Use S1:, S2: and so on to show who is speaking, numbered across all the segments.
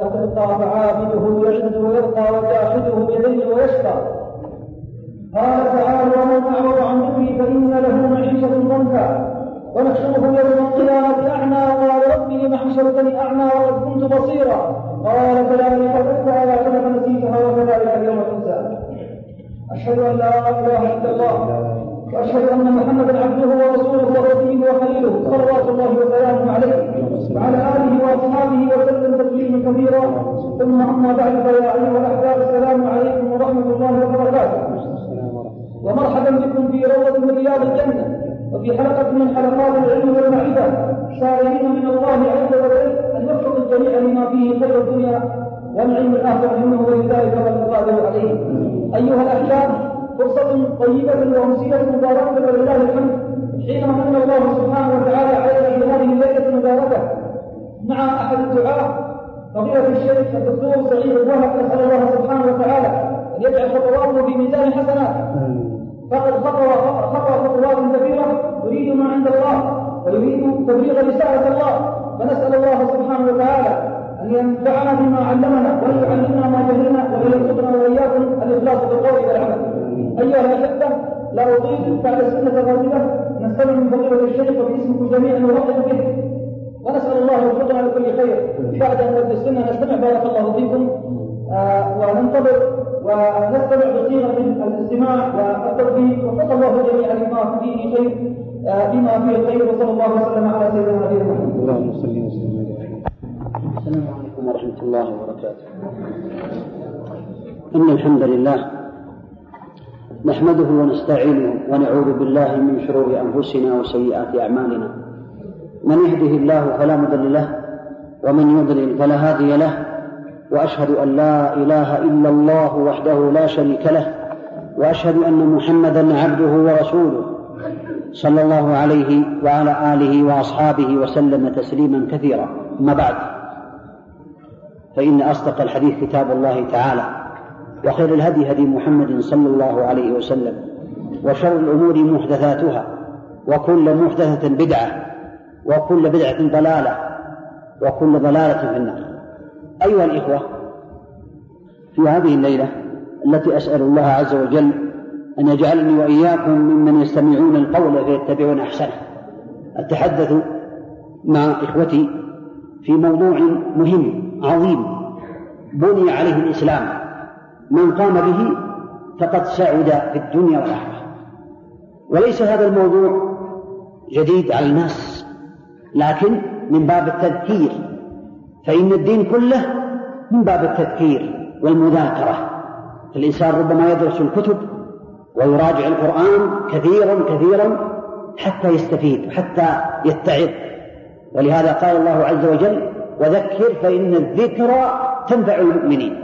S1: تلقى فعابده يعز ويبقى وجاحده يذل ويشقى. قال تعالى ومن أعرض عن ذكري فإن له معيشة ضنكا. ونحشره يوم القيامة أعمى قال رب لم حشرتني أعمى وقد كنت بصيرا. قال كذلك فتلك اياتك فنسيتها وكذلك اليوم تنسى أشهد أن لا إله إلا الله. وأشهد أن محمدا عبده ورسوله ورسوله وخليله صلوات الله وسلامه عليه. وعلى آله وأصحابه وسلم تسليما كثيرا ثم أما بعد فيا أيها الأحباب السلام عليكم ورحمة الله وبركاته. ومرحبا بكم في روضة من رياض الجنة وفي حلقة من حلقات العلم والمعرفة. شاعرين من الله عز وجل أن يوفق الجميع لما فيه خير الدنيا والعلم الآخر منه ولذلك فلنقادر عليه. أيها الأحباب فرصة طيبة ومسيرة مباركة ولله الحمد. حينما من الله سبحانه وتعالى علينا في هذه الليلة المباركة مع أحد الدعاة فضيلة الشيخ الدكتور سعيد الوهب نسأل الله سبحانه وتعالى أن يجعل خطواته في ميزان حسنات. فقد خطر خطر خطوات كثيرة يريد ما عند الله ويريد تبليغ رسالة الله. فنسأل الله سبحانه وتعالى أن ينفعنا بما علمنا وأن يعلمنا ما جهلنا وأن يرزقنا وإياكم الإخلاص بالقول والعمل. أيها الأحبة لا أطيل بعد السنة الراتبة. نستمع من فضيلة الشيخ وباسمكم جميعا نرحب به. ونسأل الله يوفقنا لكل خير. بعد أن السنة نستمع. بارك الله فيكم. آه وننتظر ونستمع بصيغة الاستماع والتطبيق. وفق الله جميعا بما فيه خير آه بما فيه الخير. وصلى الله وسلم على سيدنا نبينا محمد.
S2: اللهم صل وسلم. السلام عليكم ورحمة الله وبركاته. إن الحمد لله نحمده ونستعينه ونعوذ بالله من شرور أنفسنا وسيئات أعمالنا. من يهده الله فلا مضل له ومن يضلل فلا هادي له وأشهد أن لا إله إلا الله وحده لا شريك له وأشهد أن محمدا عبده ورسوله صلى الله عليه وعلى آله وأصحابه وسلم تسليما كثيرا. أما بعد فإن أصدق الحديث كتاب الله تعالى. وخير الهدي هدي محمد صلى الله عليه وسلم وشر الأمور محدثاتها وكل محدثة بدعة وكل بدعة ضلالة وكل ضلالة في النار. أيها الإخوة في هذه الليلة التي أسأل الله عز وجل أن يجعلني وإياكم ممن يستمعون القول فيتبعون أحسنه. أتحدث مع إخوتي في موضوع مهم عظيم بني عليه الإسلام. من قام به فقد سعد في الدنيا والآخرة. وليس هذا الموضوع جديد على الناس لكن من باب التذكير. فإن الدين كله من باب التذكير والمذاكرة. الإنسان ربما يدرس الكتب ويراجع القرآن كثيرا كثيرا حتى يستفيد حتى يتعظ ولهذا قال الله عز وجل وذكر فإن الذكرى تنفع المؤمنين.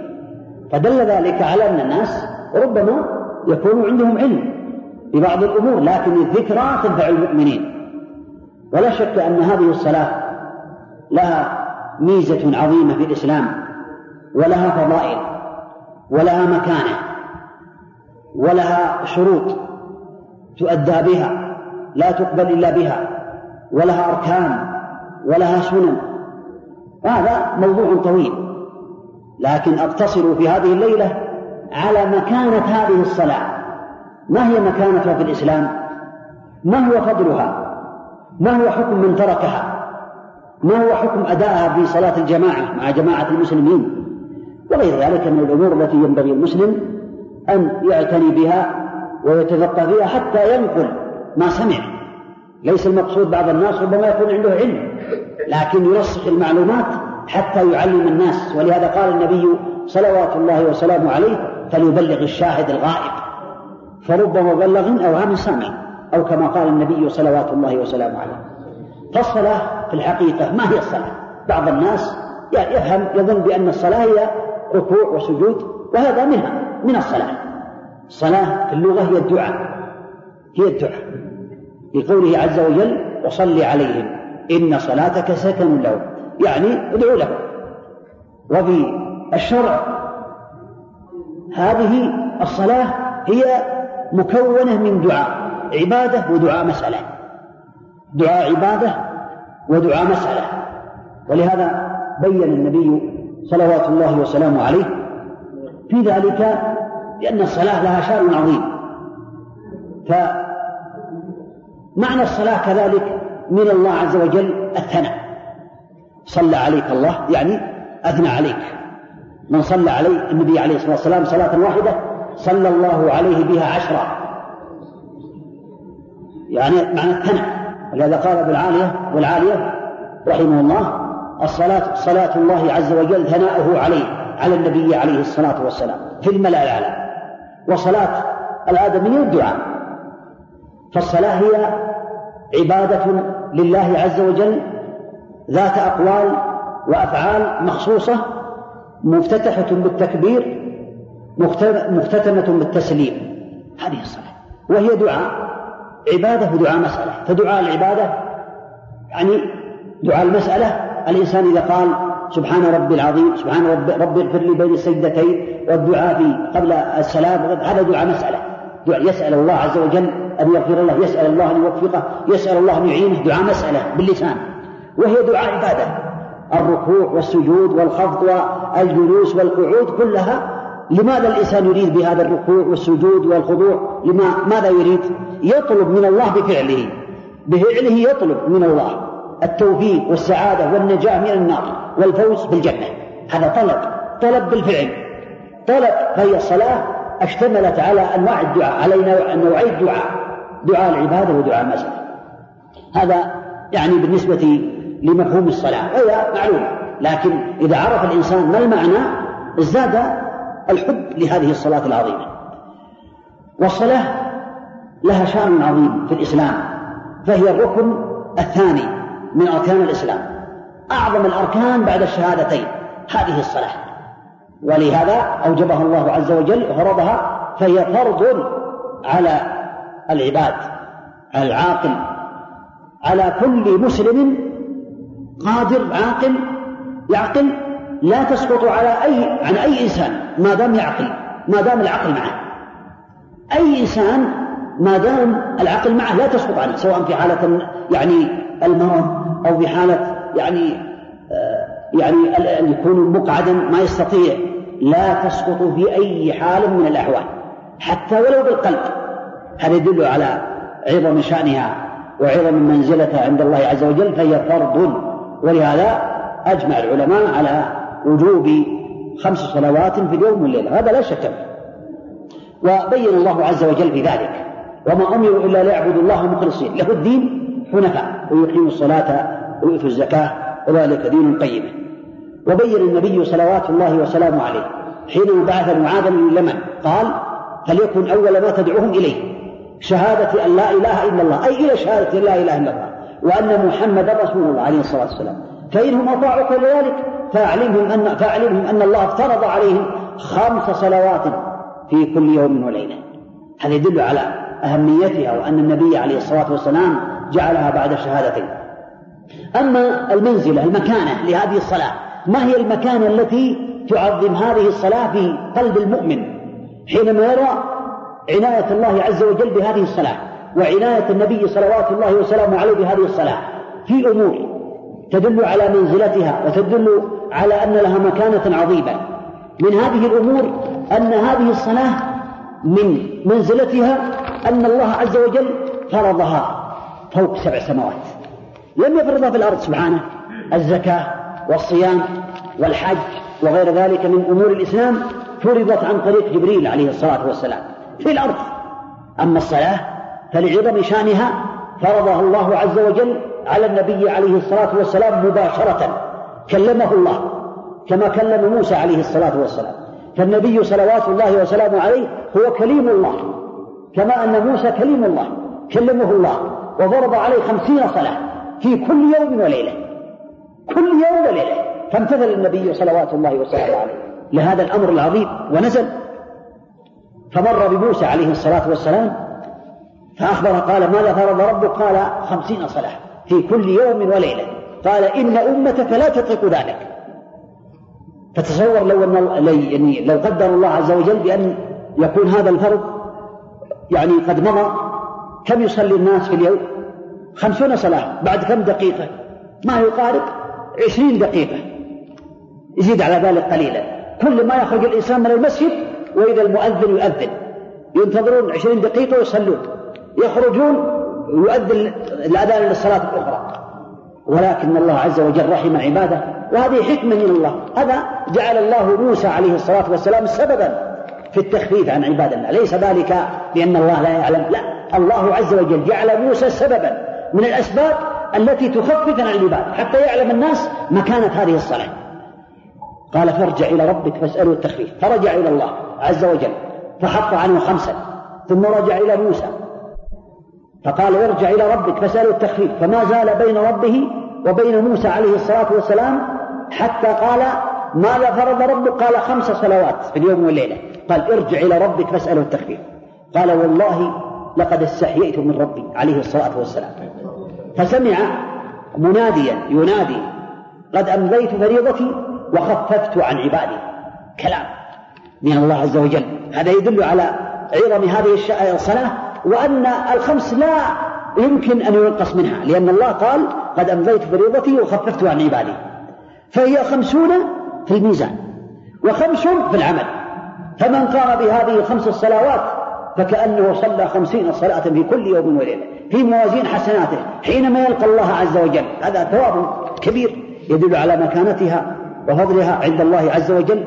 S2: فدل ذلك على أن الناس ربما يكون عندهم علم ببعض الأمور لكن الذكرى تنفع المؤمنين. ولا شك أن هذه الصلاة لها ميزة عظيمة في الإسلام ولها فضائل ولها مكانة ولها شروط تؤدى بها لا تقبل إلا بها ولها أركان ولها سنن. هذا موضوع طويل. لكن أقتصر في هذه الليلة على مكانة هذه الصلاة. ما هي مكانتها في الإسلام؟ ما هو فضلها؟ ما هو حكم من تركها؟ ما هو حكم أدائها في صلاة الجماعة مع جماعة المسلمين؟ وغير ذلك من الأمور التي ينبغي المسلم أن يعتني بها ويتفقه فيها حتى ينقل ما سمع. ليس المقصود بعض الناس ربما يكون عنده علم لكن يرسخ المعلومات حتى يعلم الناس. ولهذا قال النبي صلوات الله وسلامه عليه فليبلغ الشاهد الغائب. فرب مبلغ أو عام سامع أو كما قال النبي صلوات الله وسلامه عليه. فالصلاة في الحقيقة ما هي الصلاة؟ بعض الناس يفهم يظن بأن الصلاة هي ركوع وسجود وهذا منها من الصلاة. الصلاة في اللغة هي الدعاء. هي الدعاء. لقوله عز وجل وصل عليهم إن صلاتك سكن لهم. يعني ادعو له. وفي الشرع هذه الصلاة هي مكونة من دعاء عبادة ودعاء مسألة. دعاء عبادة ودعاء مسألة. ولهذا بين النبي صلوات الله وسلامه عليه في ذلك لأن الصلاة لها شأن عظيم. فمعنى الصلاة كذلك من الله عز وجل الثناء. صلى عليك الله يعني أثنى عليك. من صلى عليه النبي عليه الصلاة والسلام صلاة واحدة صلى الله عليه بها عشرا يعني معنى الثناء. ولهذا قال أبو العالية والعالية رحمه الله الصلاة صلاة الله عز وجل ثناؤه عليه على النبي عليه الصلاة والسلام. في الملأ الأعلى. وصلاة الآدمية الدعاء. فالصلاة هي عبادة لله عز وجل ذات أقوال وأفعال مخصوصة مفتتحة بالتكبير مختتمة بالتسليم. هذه الصلاة. وهي دعاء. عبادة ودعاء مسألة. فدعاء العبادة يعني دعاء المسألة. الإنسان إذا قال سبحان ربي العظيم سبحان ربي, ربي اغفر لي بين السجدتين والدعاء في قبل السلام هذا دعاء مسألة. دعاء يسأل الله عز وجل أن يغفر الله يسأل الله أن يوفقه يسأل الله أن يعينه. دعاء مسألة باللسان. وهي دعاء عبادة. الركوع والسجود والخفض والجلوس والقعود كلها لماذا الإنسان يريد بهذا الركوع والسجود والخضوع؟ لما ماذا يريد؟ يطلب من الله بفعله. بفعله يطلب من الله التوفيق والسعادة والنجاة من النار والفوز بالجنة. هذا طلب. طلب بالفعل. طلب فهي الصلاة اشتملت على أنواع الدعاء على نوعي الدعاء. دعاء العبادة ودعاء المسألة هذا يعني بالنسبة لمفهوم الصلاة. هي معلوم. لكن إذا عرف الإنسان ما المعنى ازداد الحب لهذه الصلاة العظيمة. والصلاة لها شأن عظيم في الإسلام فهي الركن الثاني من أركان الإسلام. أعظم الأركان بعد الشهادتين. هذه الصلاة. ولهذا أوجبها الله عز وجل وفرضها فهي فرض على العباد العاقل على كل مسلم قادر عاقل يعقل لا تسقط على أي عن أي إنسان ما دام يعقل ما دام العقل معه. أي إنسان ما دام العقل معه لا تسقط عليه سواء في حالة يعني المرض أو في حالة يعني آه، يعني أن يكون مقعدا ما يستطيع. لا تسقط في أي حال من الأحوال حتى ولو بالقلب. هذا يدل على عظم شأنها وعظم منزلتها عند الله عز وجل فهي فرض. ولهذا أجمع العلماء على وجوب خمس صلوات في اليوم والليلة. هذا لا شك وبين الله عز وجل في ذلك. وما أمروا إلا ليعبدوا الله مخلصين. له الدين حنفاء ويقيموا الصلاة ويؤتوا الزكاة وذلك دين قيم. وبين النبي صلوات الله وسلامه عليه. حينما بعث معاذا من اليمن قال فليكن أول ما تدعوهم إليه. شهادة أن لا إله إلا الله. أي إلى شهادة لا إله إلا الله. وأن محمدا رسول الله عليه الصلاة والسلام. فإنهم أطاعوك لذلك. فأعلمهم أن فأعلمهم أن الله افترض عليهم خمس صلوات في كل يوم وليلة. هذا يدل على أهميتها وأن النبي عليه الصلاة والسلام جعلها بعد الشهادتين أما المنزلة المكانة لهذه الصلاة ما هي المكانة التي تعظم هذه الصلاة في قلب المؤمن؟ حينما يرى عناية الله عز وجل بهذه الصلاة. وعناية النبي صلوات الله وسلامه عليه بهذه الصلاة. في أمور تدل على منزلتها وتدل على أن لها مكانة عظيمة. من هذه الأمور أن هذه الصلاة من منزلتها أن الله عز وجل فرضها فوق سبع سماوات. لم يفرضها في الأرض سبحانه. الزكاة والصيام والحج وغير ذلك من أمور الإسلام فرضت عن طريق جبريل عليه الصلاة والسلام. في الأرض. أما الصلاة فلعظم شأنها فرضها الله عز وجل على النبي عليه الصلاة والسلام مباشرة. كلمه الله كما كلم موسى عليه الصلاة والسلام. فالنبي صلوات الله وسلامه عليه هو كليم الله كما أن موسى كليم الله كلمه الله. وضرب عليه خمسين صلاة في كل يوم وليلة. كل يوم وليلة. فامتثل النبي صلوات الله وسلامه عليه. لهذا الأمر العظيم ونزل. فمر بموسى عليه الصلاة والسلام فأخبر قال ماذا فرض ربك؟ قال خمسين صلاة في كل يوم وليلة. قال إن أمتك لا تطيق ذلك. فتصور لو أن يعني لو قدر الله عز وجل بأن يكون هذا الفرض؟ يعني قد مضى. كم يصلي الناس في اليوم؟ خمسون صلاة. بعد كم دقيقة؟ ما يقارب عشرين دقيقة. يزيد على ذلك قليلا. كل ما يخرج الإنسان من المسجد وإذا المؤذن يؤذن. ينتظرون عشرين دقيقة ويصلون. يخرجون يؤذن الأذان للصلاة الأخرى. ولكن الله عز وجل رحم عباده وهذه حكمة من الله. هذا جعل الله موسى عليه الصلاة والسلام سببا في التخفيف عن عباد الله. ليس ذلك لأن الله لا يعلم. لا الله عز وجل جعل موسى سببا من الأسباب التي تخفف عن العباد حتى يعلم الناس مكانة هذه الصلاة. قال فارجع إلى ربك فاسأله التخفيف. فرجع إلى الله عز وجل فحط عنه خمسا ثم رجع إلى موسى. فقال ارجع إلى ربك. فاسأله التخفيف. فما زال بين ربه وبين موسى عليه الصلاة والسلام حتى قال ماذا فرض ربك قال خمس صلوات في اليوم والليلة. قال ارجع إلى ربك فاسأله التخفيف. قال والله لقد استحييت من ربي عليه الصلاة والسلام. فسمع مناديا ينادي قد أمضيت فريضتي وخففت عن عبادي. كلام من الله عز وجل. هذا يدل على عظم هذه الصلاة وأن الخمس لا يمكن أن ينقص منها لأن الله قال قد أمضيت فريضتي وخففت عن عبادي. فهي خمسون في الميزان وخمس في العمل. فمن قام بهذه الخمس الصلوات فكأنه صلى خمسين صلاة في كل يوم وليلة في موازين حسناته حينما يلقى الله عز وجل. هذا ثواب كبير يدل على مكانتها وفضلها عند الله عز وجل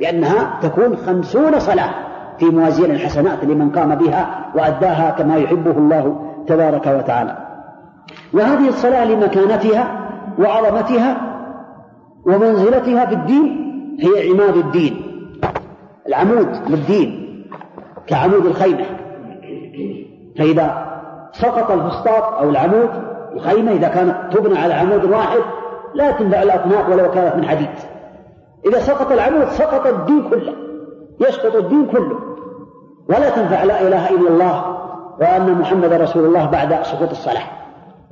S2: بأنها تكون خمسون صلاة. في موازين الحسنات لمن قام بها وأداها كما يحبه الله تبارك وتعالى. وهذه الصلاة لمكانتها وعظمتها ومنزلتها في الدين هي عماد الدين العمود للدين كعمود الخيمة. فإذا سقط الفسطاط أو العمود الخيمة إذا كانت تبنى على عمود واحد لا تنفع الأطناق ولو كانت من حديد. إذا سقط العمود سقط الدين كله يسقط الدين كله. ولا تنفع لا إله إلا الله وأن محمد رسول الله بعد سقوط الصلاة.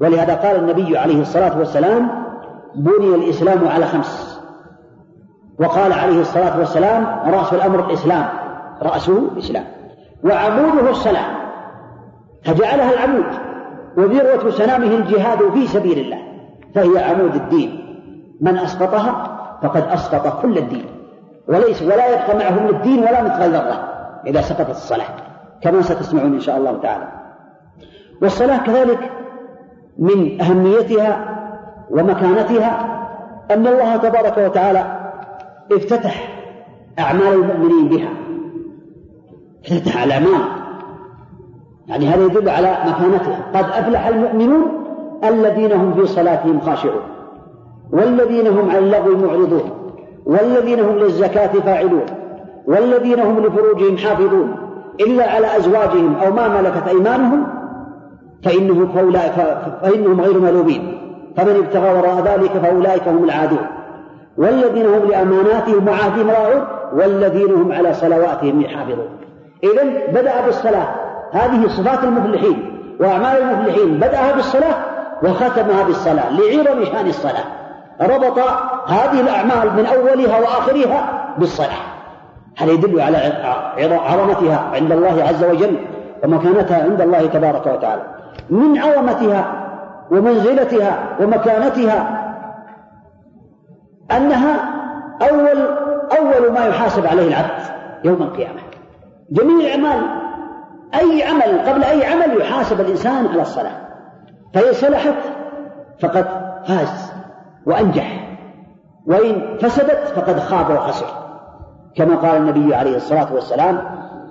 S2: ولهذا قال النبي عليه الصلاة والسلام بني الإسلام على خمس وقال عليه الصلاة والسلام رأس الأمر الإسلام رأسه الإسلام وعموده الصلاة فجعلها العمود. وذروة سنامه الجهاد في سبيل الله فهي عمود الدين. من أسقطها فقد أسقط كل الدين وليس ولا يبقى معه من الدين ولا مثقال ذرة. إذا سقطت الصلاة كما ستسمعون إن شاء الله تعالى. والصلاة كذلك من أهميتها ومكانتها أن الله تبارك وتعالى افتتح أعمال المؤمنين بها. افتتح الأعمال يعني هذا يدل على مكانتها. قد أفلح المؤمنون الذين هم في صلاتهم خاشعون والذين هم عن اللغو معرضون والذين هم للزكاة فاعلون. والذين هم لفروجهم حافظون إلا على أزواجهم أو ما ملكت أيمانهم فإنهم, فأولئك فإنهم غير ملومين. فمن ابتغى وراء ذلك فأولئك هم العادون. والذين هم لأماناتهم وعهدهم راعون والذين هم على صلواتهم يحافظون. إذا بدأ بالصلاة. هذه صفات المفلحين وأعمال المفلحين. بدأها بالصلاة وختمها بالصلاة لعظم شأن الصلاة. ربط هذه الأعمال من أولها وآخرها بالصلاة. هذا يدل على عظمتها عند الله عز وجل ومكانتها عند الله تبارك وتعالى. من عظمتها ومنزلتها ومكانتها أنها أول أول ما يحاسب عليه العبد يوم القيامة. جميع الأعمال أي عمل قبل أي عمل يحاسب الإنسان على الصلاة. فإن صلحت فقد فاز وأنجح وإن فسدت فقد خاب وخسر. كما قال النبي عليه الصلاة والسلام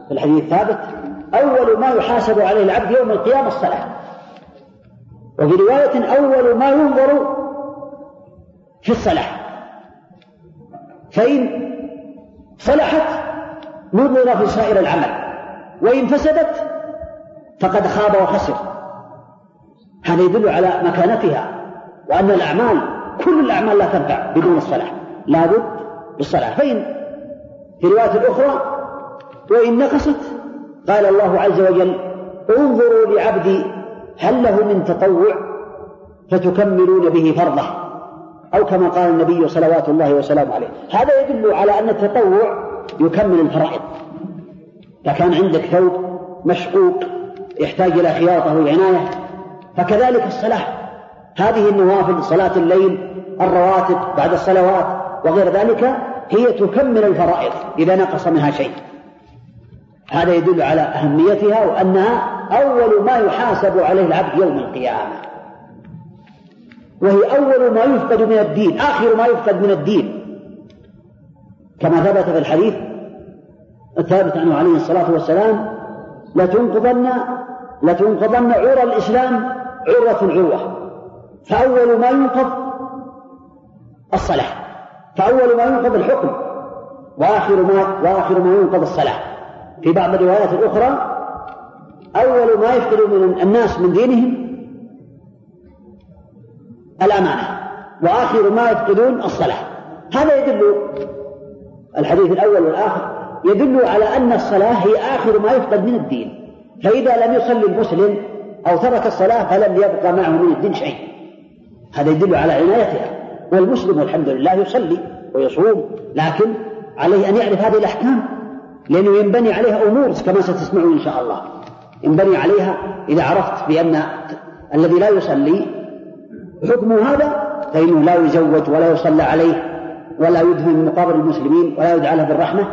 S2: في الحديث الثابت أول ما يحاسب عليه العبد يوم القيامة الصلاة. وفي رواية أول ما ينظر في الصلاة. فإن صلحت نظر في سائر العمل. وإن فسدت فقد خاب وخسر. هذا يدل على مكانتها وأن الأعمال كل الأعمال لا تنفع بدون الصلاة. لابد بالصلاة. فإن في رواية أخرى وإن نقصت؟ قال الله عز وجل انظروا لعبدي هل له من تطوع فتكملون به فرضه. أو كما قال النبي صلوات الله وسلامه عليه. هذا يدل على أن التطوع يكمل الفرائض. إذا كان عندك ثوب مشقوق يحتاج إلى خياطة وعناية فكذلك الصلاة. هذه النوافل صلاة الليل الرواتب بعد الصلوات وغير ذلك هي تكمل الفرائض إذا نقص منها شيء. هذا يدل على أهميتها وأنها أول ما يحاسب عليه العبد يوم القيامة. وهي أول ما يفقد من الدين آخر ما يفقد من الدين. كما ثبت في الحديث الثابت عنه عليه الصلاة والسلام لتنقضن لتنقضن عرى الإسلام عروة عروة. فأول ما ينقض الصلاة. فأول ما ينقض الحكم وآخر ما وآخر ما ينقض الصلاة. في بعض الروايات الأخرى أول ما يفقد من الناس من دينهم الأمانة وآخر ما يفقدون الصلاة. هذا يدل الحديث الأول والآخر يدل على أن الصلاة هي آخر ما يفقد من الدين. فإذا لم يصلي المسلم أو ترك الصلاة فلم يبقى معه من الدين شيء. هذا يدل على عنايتها. والمسلم والحمد لله يصلي ويصوم لكن عليه أن يعرف هذه الأحكام لأنه ينبني عليها أمور كما ستسمعون إن شاء الله. ينبني عليها إذا عرفت بأن الذي لا يصلي حكمه هذا فإنه لا يزوج ولا يصلى عليه ولا يدفن من مقابر المسلمين ولا يدعى له بالرحمة.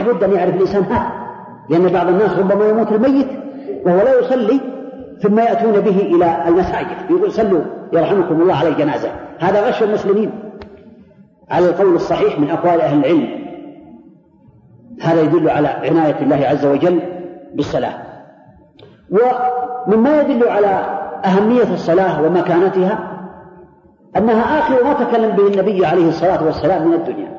S2: لابد أن يعرف الإنسان هذا لأن بعض الناس ربما يموت الميت وهو لا يصلي ثم يأتون به إلى المساجد. يقول صلوا يرحمكم الله على الجنازة. هذا غش المسلمين. على القول الصحيح من أقوال أهل العلم. هذا يدل على عناية الله عز وجل بالصلاة. ومما يدل على أهمية الصلاة ومكانتها أنها آخر ما تكلم به النبي عليه الصلاة والسلام من الدنيا.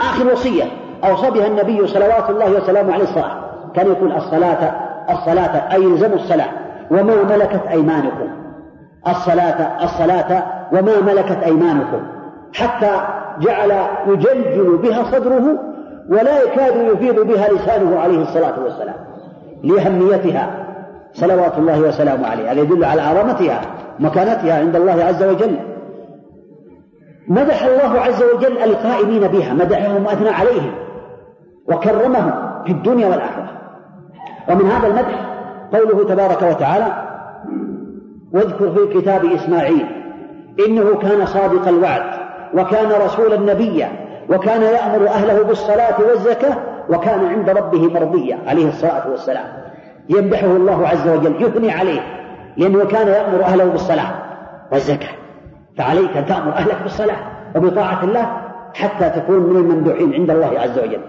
S2: آخر وصية أوصى بها النبي صلوات الله وسلامه عليه الصلاة. كان يقول الصلاة الصلاة أي يلزم الصلاة. وما ملكت أيمانكم. الصلاة الصلاة وما ملكت أيمانكم. حتى جعل يجلجل بها صدره ولا يكاد يفيض بها لسانه عليه الصلاة والسلام. لأهميتها. صلوات الله وسلامه عليه. هذا يدل على عظمتها مكانتها عند الله عز وجل. مدح الله عز وجل القائمين بها. مدحهم وأثنى عليهم. وكرمهم في الدنيا والآخرة. ومن هذا المدح قوله تبارك وتعالى واذكر في كتاب إسماعيل إنه كان صادق الوعد وكان رسولا نبيا وكان يأمر أهله بالصلاة والزكاة وكان عند ربه مرضيا عليه الصلاة والسلام. يمدحه الله عز وجل يثني عليه لأنه كان يأمر أهله بالصلاة والزكاة. فعليك أن تأمر أهلك بالصلاة وبطاعة الله حتى تكون من الممدوحين عند الله عز وجل.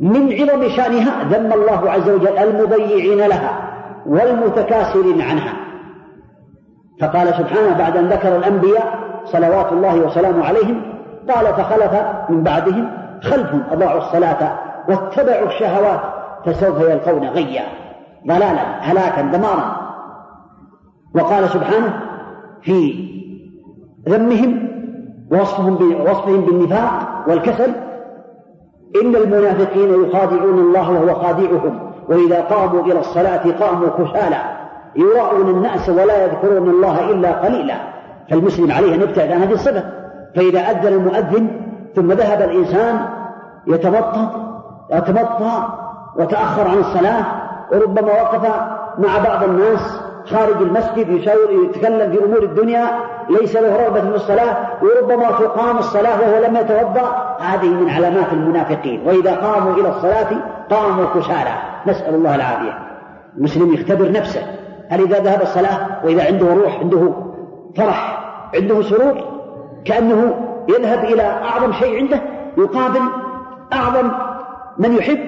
S2: من عظم شأنها ذم الله عز وجل المضيعين لها والمتكاسلين عنها. فقال سبحانه بعد أن ذكر الأنبياء صلوات الله وسلامه عليهم قال فخلف من بعدهم خلف أضاعوا الصلاة واتبعوا الشهوات فسوف يلقون غيا ضلالا هلاكا دمارا. وقال سبحانه في ذمهم ووصفهم وصفهم بالنفاق والكسل إن المنافقين يخادعون الله وهو خادعهم وإذا قاموا إلى الصلاة قاموا كسالى يراءون الناس ولا يذكرون الله إلا قليلا. فالمسلم عليه أن يبتعد عن هذه الصفة. فإذا أذن المؤذن ثم ذهب الإنسان يتمطط يتمطى وتأخر عن الصلاة وربما وقف مع بعض الناس خارج المسجد يشاور يتكلم في أمور الدنيا ليس له رغبة في الصلاة وربما تقام الصلاة وهو لم يتوضأ. هذه من علامات المنافقين. وإذا قاموا إلى الصلاة قاموا كسالى. نسأل الله العافية. المسلم يختبر نفسه. هل إذا ذهب الصلاة وإذا عنده روح عنده فرح عنده سرور كأنه يذهب إلى أعظم شيء عنده يقابل أعظم من يحب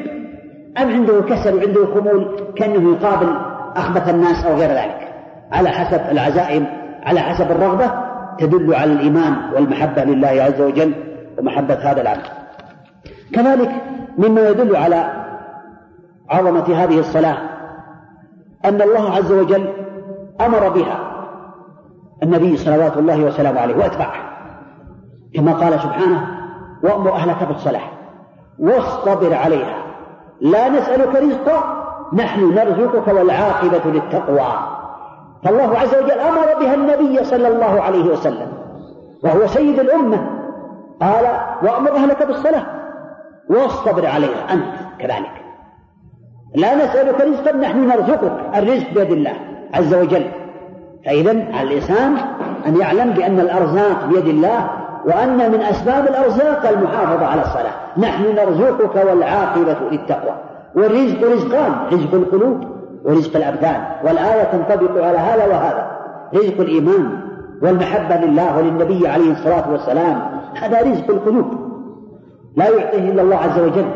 S2: أم عنده كسل وعنده خمول كأنه يقابل أخبث الناس أو غير ذلك. على حسب العزائم على حسب الرغبة تدل على الإيمان والمحبة لله عز وجل ومحبة هذا العمل كذلك مما يدل على عظمة هذه الصلاة أن الله عز وجل أمر بها النبي صلوات الله وسلامه عليه وأتباعه كما قال سبحانه وأمر أهلك بالصلاة واصطبر عليها لا نسألك رزقا نحن نرزقك والعاقبة للتقوى. فالله عز وجل أمر بها النبي صلى الله عليه وسلم وهو سيد الأمة. قال وأمر أهلك بالصلاة واصطبر عليها أنت كذلك. لا نسألك رزقا نحن نرزقك الرزق بيد الله عز وجل. فإذا على الإنسان أن يعلم بأن الأرزاق بيد الله وأن من أسباب الأرزاق المحافظة على الصلاة. نحن نرزقك والعاقبة للتقوى. والرزق رزقان رزق القلوب ورزق الأبدان. والآية تنطبق على هذا وهذا رزق الإيمان والمحبة لله وللنبي عليه الصلاة والسلام. هذا رزق القلوب. لا يعطيه إلا الله عز وجل.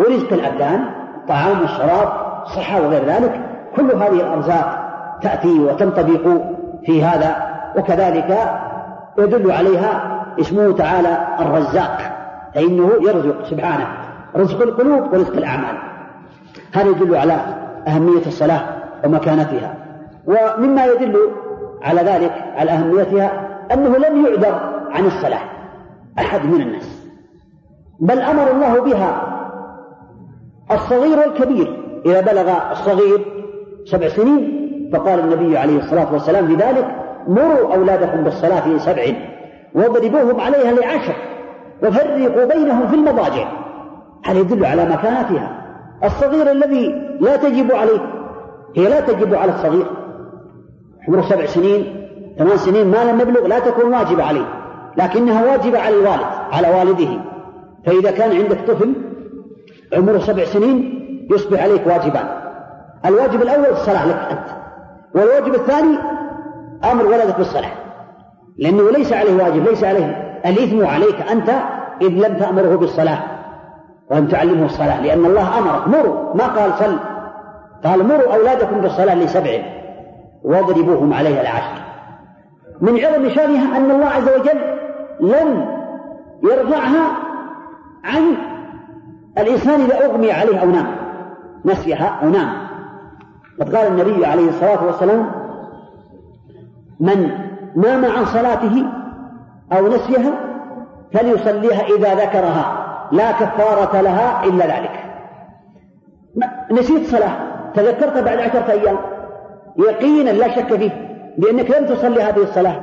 S2: ورزق الأبدان طعام والشراب صحة وغير ذلك كل هذه الأرزاق تأتي وتنطبق في هذا. وكذلك يدل عليها اسمه تعالى الرزاق فإنه يرزق سبحانه. رزق القلوب ورزق الأعمال. هذا يدل على أهمية الصلاة ومكانتها. ومما يدل على ذلك على أهميتها أنه لم يعذر عن الصلاة أحد من الناس. بل أمر الله بها الصغير والكبير. إذا بلغ الصغير سبع سنين فقال النبي عليه الصلاة والسلام بذلك مروا أولادكم بالصلاة لسبع واضربوهم عليها لعشر وفرقوا بينهم في المضاجع. هذا يدل على مكانتها. الصغير الذي لا تجب عليه هي لا تجب على الصغير. عمره سبع سنين ثمان سنين ما لم يبلغ لا تكون واجبة عليه. لكنها واجبة على الوالد على والده. فإذا كان عندك طفل عمره سبع سنين يصبح عليك واجبان الواجب الأول الصلاة لك أنت. والواجب الثاني أمر ولدك بالصلاة. لأنه ليس عليه واجب ليس عليه الإثم عليك أنت إذ لم تأمره بالصلاة. ولم تعلمه الصلاة لأن الله أمرك مروا. ما قال صل. قال مروا أولادكم بالصلاة لسبع واضربوهم عليها العشر. من عظم شانها أن الله عز وجل لم يرفعها عن الإنسان إذا أغمي عليه أو نام. نسيها أو نام. قد قال النبي عليه الصلاة والسلام من نام عن صلاته أو نسيها فليصليها إذا ذكرها. لا كفارة لها إلا ذلك. نسيت صلاة. تذكرت بعد عشرة أيام. يقينا لا شك فيه بأنك لم تصلي هذه الصلاة.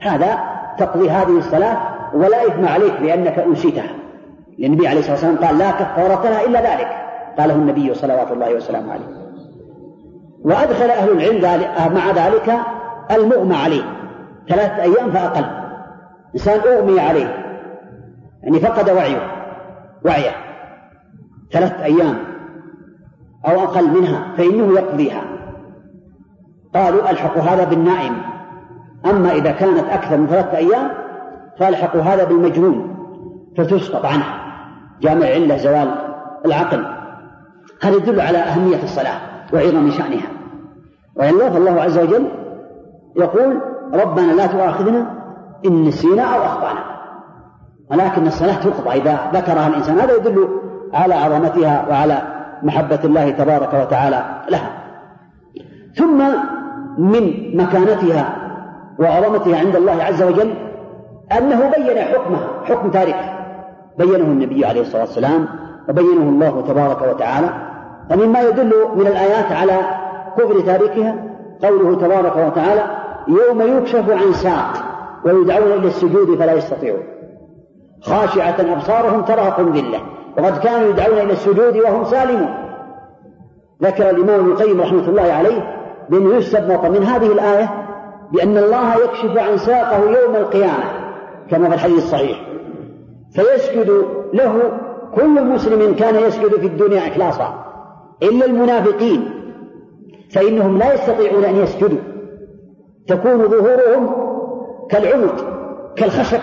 S2: هذا تقضي هذه الصلاة ولا إثم عليك لأنك أنسيتها. النبي عليه الصلاة والسلام قال لا كفارة لها إلا ذلك. قاله النبي صلوات الله وسلامه عليه. وأدخل أهل العلم مع ذلك المغمى عليه. ثلاثة أيام فأقل. إنسان أغمي عليه. يعني فقد وعيه. وعيه ثلاثة أيام أو أقل منها فإنه يقضيها. قالوا ألحقوا هذا بالنائم. أما إذا كانت أكثر من ثلاثة أيام فألحقوا هذا بالمجنون. فتسقط عنه. جامع علة زوال العقل. هذا يدل على أهمية الصلاة وعظم شأنها. وإلا فالله عز وجل يقول ربنا لا تؤاخذنا إن نسينا أو أخطأنا. ولكن الصلاة تقضى. إذا ذكرها الإنسان هذا يدل على عظمتها وعلى محبة الله تبارك وتعالى لها. ثم من مكانتها وعظمتها عند الله عز وجل أنه بين حكمها حكم تاركها. بينه النبي عليه الصلاة والسلام وبينه الله تبارك وتعالى. ومما يدل من الآيات على كفر تاركها قوله تبارك وتعالى يوم يكشف عن ساق ويدعون إلى السجود فلا يستطيعون. خاشعة أبصارهم ترهقهم ذلة. وقد كانوا يدعون إلى السجود وهم سالمون. ذكر الإمام ابن القيم رحمة الله عليه بأنه يستبط من هذه الآية بأن الله يكشف عن ساقه يوم القيامة كما في الحديث الصحيح. فيسجد له كل مسلم كان يسجد في الدنيا إخلاصا إلا المنافقين. فإنهم لا يستطيعون أن يسجدوا. تكون ظهورهم كالعمود كالخشب.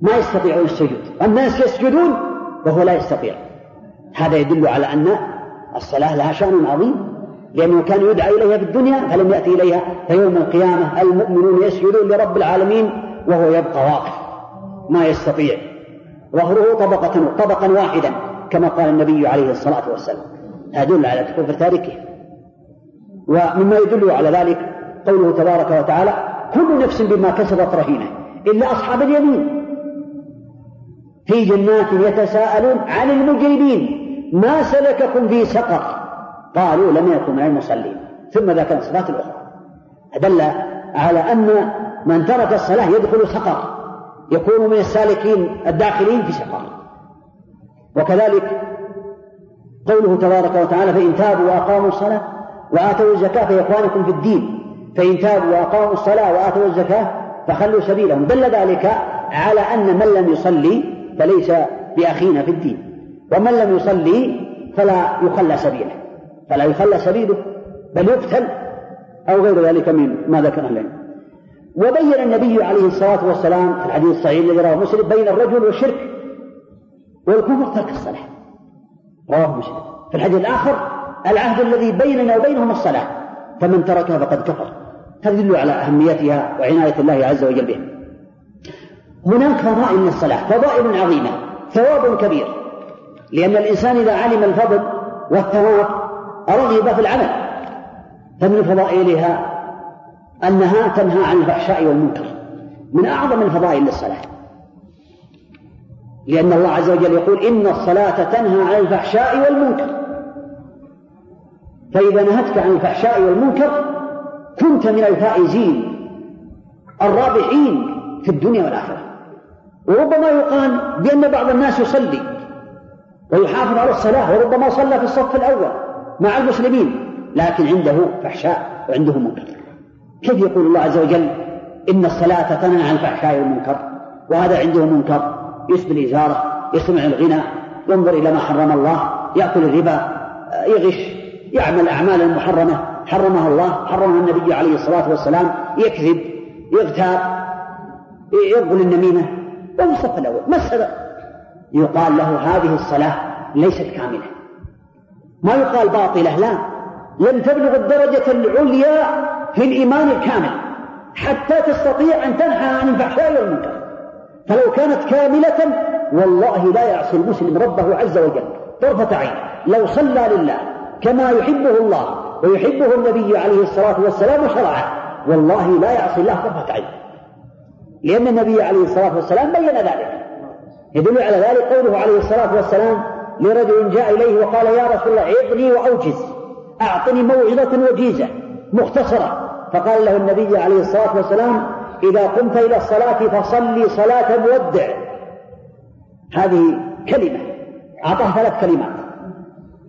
S2: ما يستطيعون السجود. الناس يسجدون وهو لا يستطيع. هذا يدل على أن الصلاة لها شأن عظيم. لأنه كان يدعى إليها في الدنيا فلم يأتي إليها. فيوم القيامة المؤمنون يسجدون لرب العالمين وهو يبقى واقف. ما يستطيع. ظهره طبقة طبقا واحدا كما قال النبي عليه الصلاة والسلام. يدل على كفر تاركه. ومما يدل على ذلك قوله تبارك وتعالى كل نفس بما كسبت رهينة إلا أصحاب اليمين. في جنات يتساءلون عن المجرمين. ما سلككم في سقر؟ قالوا لم يكن من المصلين. ثم ذكر الصفات الأخرى. دل على أن من ترك الصلاة يدخل سقر. يكون من السالكين الداخلين في سقر. وكذلك قوله تبارك وتعالى فإن تابوا وأقاموا الصلاة وآتوا الزكاة فإخوانكم في الدين. فإن تابوا وأقاموا الصلاة وآتوا الزكاة فخلوا سبيلهم. دل ذلك على أن من لم يصلي فليس بأخينا في الدين. ومن لم يصلي فلا يخلى سبيله. فلا يخلى سبيله بل يقتل أو غير ذلك من ما ذكر العلم. وبين النبي عليه الصلاة والسلام في الحديث الصحيح الذي رواه مسلم بين الرجل والشرك. والكفر ترك الصلاة. رواه مسلم. في الحديث الآخر العهد الذي بيننا وبينهم الصلاة. فمن تركها فقد كفر. تدل على أهميتها وعناية الله عز وجل بها. هناك فضائل للصلاة فضائل عظيمة ثواب كبير. لأن الإنسان إذا علم الفضل والثواب رغب في العمل. فمن فضائلها أنها تنهى عن الفحشاء والمنكر. من أعظم الفضائل للصلاة. لأن الله عز وجل يقول إن الصلاة تنهى عن الفحشاء والمنكر. فإذا نهتك عن الفحشاء والمنكر كنت من الفائزين الرابحين في الدنيا والآخرة. وربما يقال بأن بعض الناس يصلي ويحافظ على الصلاة وربما صلى في الصف الأول مع المسلمين لكن عنده فحشاء وعنده منكر. كيف يقول الله عز وجل؟ إن الصلاة تنهى عن الفحشاء والمنكر وهذا عنده منكر. يسبل إزاره يستمع الغنى ينظر إلى ما حرم الله يأكل الربا يغش يعمل أعمالا محرمة حرمها الله حرمها النبي عليه الصلاة والسلام يكذب يغتاب يقبل النميمة. وهو الصف الأول ما السبب؟ يقال له هذه الصلاة ليست كاملة. ما يقال باطلة لا. لم تبلغ الدرجة العليا في الإيمان الكامل حتى تستطيع أن تنهى عن الفحشاء والمنكر. فلو كانت كاملة والله لا يعصي المسلم ربه عز وجل. طرفة عين. لو صلى لله كما يحبه الله ويحبه النبي عليه الصلاة والسلام شرعه والله لا يعصي الله طرفة عين. لأن النبي عليه الصلاة والسلام بين ذلك. يدل على ذلك قوله عليه الصلاة والسلام لرجل جاء إليه وقال يا رسول الله عظني وأوجز. أعطني موعظة وجيزة مختصرة. فقال له النبي عليه الصلاة والسلام إذا قمت إلى الصلاة فصلي صلاة مودع. هذه كلمة. أعطاه ثلاث كلمات.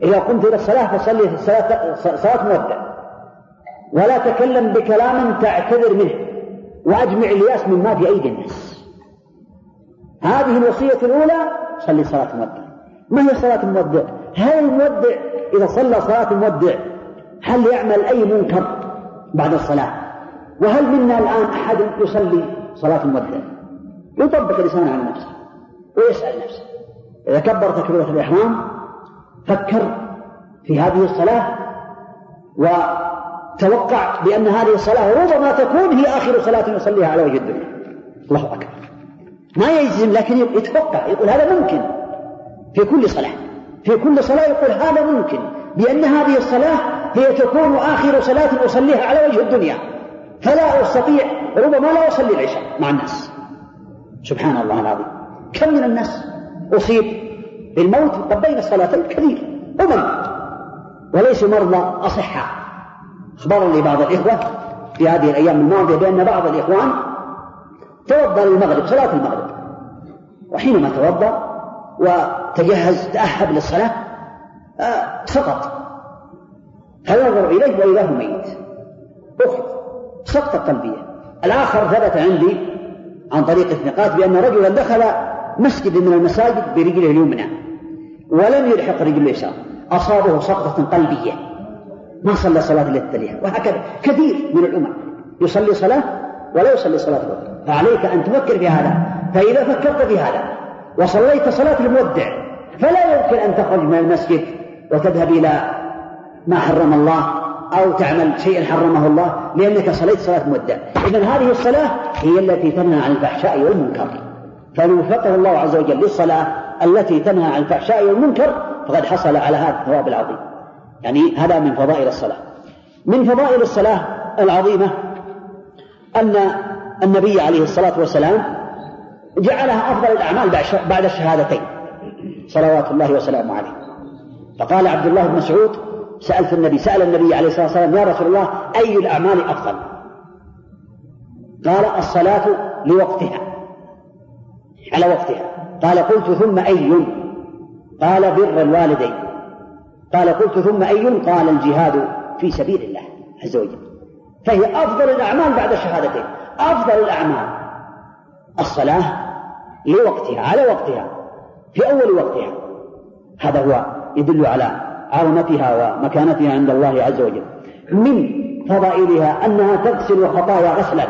S2: إذا قمت إلى الصلاة فصلي صلاة, صلاة مودع. ولا تكلم بكلام تعتذر منه. وأجمع الياس مما في أيدي الناس هذه الوصية الأولى صلي صلاة مودع ما هي صلاة المودع؟ هل المودع إذا صلى صلاة المودع هل يعمل أي منكر بعد الصلاة؟ وهل منا الآن أحد يصلي صلاة المودع؟ يطبق الإنسان على نفسه ويسأل نفسه إذا كبر تكبيرة الإحرام فكر في هذه الصلاة وتوقع بأن هذه الصلاة ربما تكون هي آخر صلاة يصليها على وجه الدنيا. الله أكبر. ما يجزم لكن يتوقع يقول هذا ممكن. في كل صلاة. في كل صلاة يقول هذا ممكن. بأن هذه الصلاة هي تكون آخر صلاة أصليها على وجه الدنيا. فلا أستطيع ربما لا أصلي العشاء مع الناس. سبحان الله العظيم. كم من الناس أصيب بالموت بين الصلاتين كثير. أمم. وليسوا مرضى أصحاء. أخبرني بعض الإخوة في هذه الأيام الماضية بأن بعض الإخوان توضأ للمغرب صلاة المغرب. وحينما توضأ وتجهز تأهب للصلاة آه سقط. فينظر إليه وإذا هو ميت. أخذ سقطة قلبية. الآخر ثبت عندي عن طريق الثقات بأن رجلا دخل مسجد من المساجد برجله اليمنى ولم يلحق رجله اليسار أصابه سقطة قلبية. ما صلى صلاة التي تليها وهكذا كثير من الأمم يصلي صلاة ولا يصلي صلاة الوقت فعليك أن تفكر في هذا. فإذا فكرت في هذا وصليت صلاة المودع فلا يمكن أن تخرج من المسجد وتذهب إلى ما حرم الله أو تعمل شيئا حرمه الله لأنك صليت صلاة مودع. إذا هذه الصلاة هي التي تنهى عن الفحشاء والمنكر. فمن وفقه الله عز وجل للصلاة التي تنهى عن الفحشاء والمنكر فقد حصل على هذا الثواب العظيم. يعني هذا من فضائل الصلاة. من فضائل الصلاة العظيمة أن النبي عليه الصلاة والسلام جعلها أفضل الأعمال بعد الشهادتين. صلوات الله وسلامه عليه. فقال عبد الله بن مسعود سألت النبي سأل النبي عليه الصلاة والسلام يا رسول الله أي الأعمال أفضل؟ قال الصلاة لوقتها. على وقتها. قال قلت ثم أي؟ قال بر الوالدين. قال قلت ثم أي قال الجهاد في سبيل الله عز وجل. فهي أفضل الأعمال بعد الشهادتين. أفضل الأعمال الصلاة لوقتها على وقتها في أول وقتها. هذا هو يدل على عظمتها ومكانتها عند الله عز وجل. من فضائلها أنها تغسل الخطايا غسلا.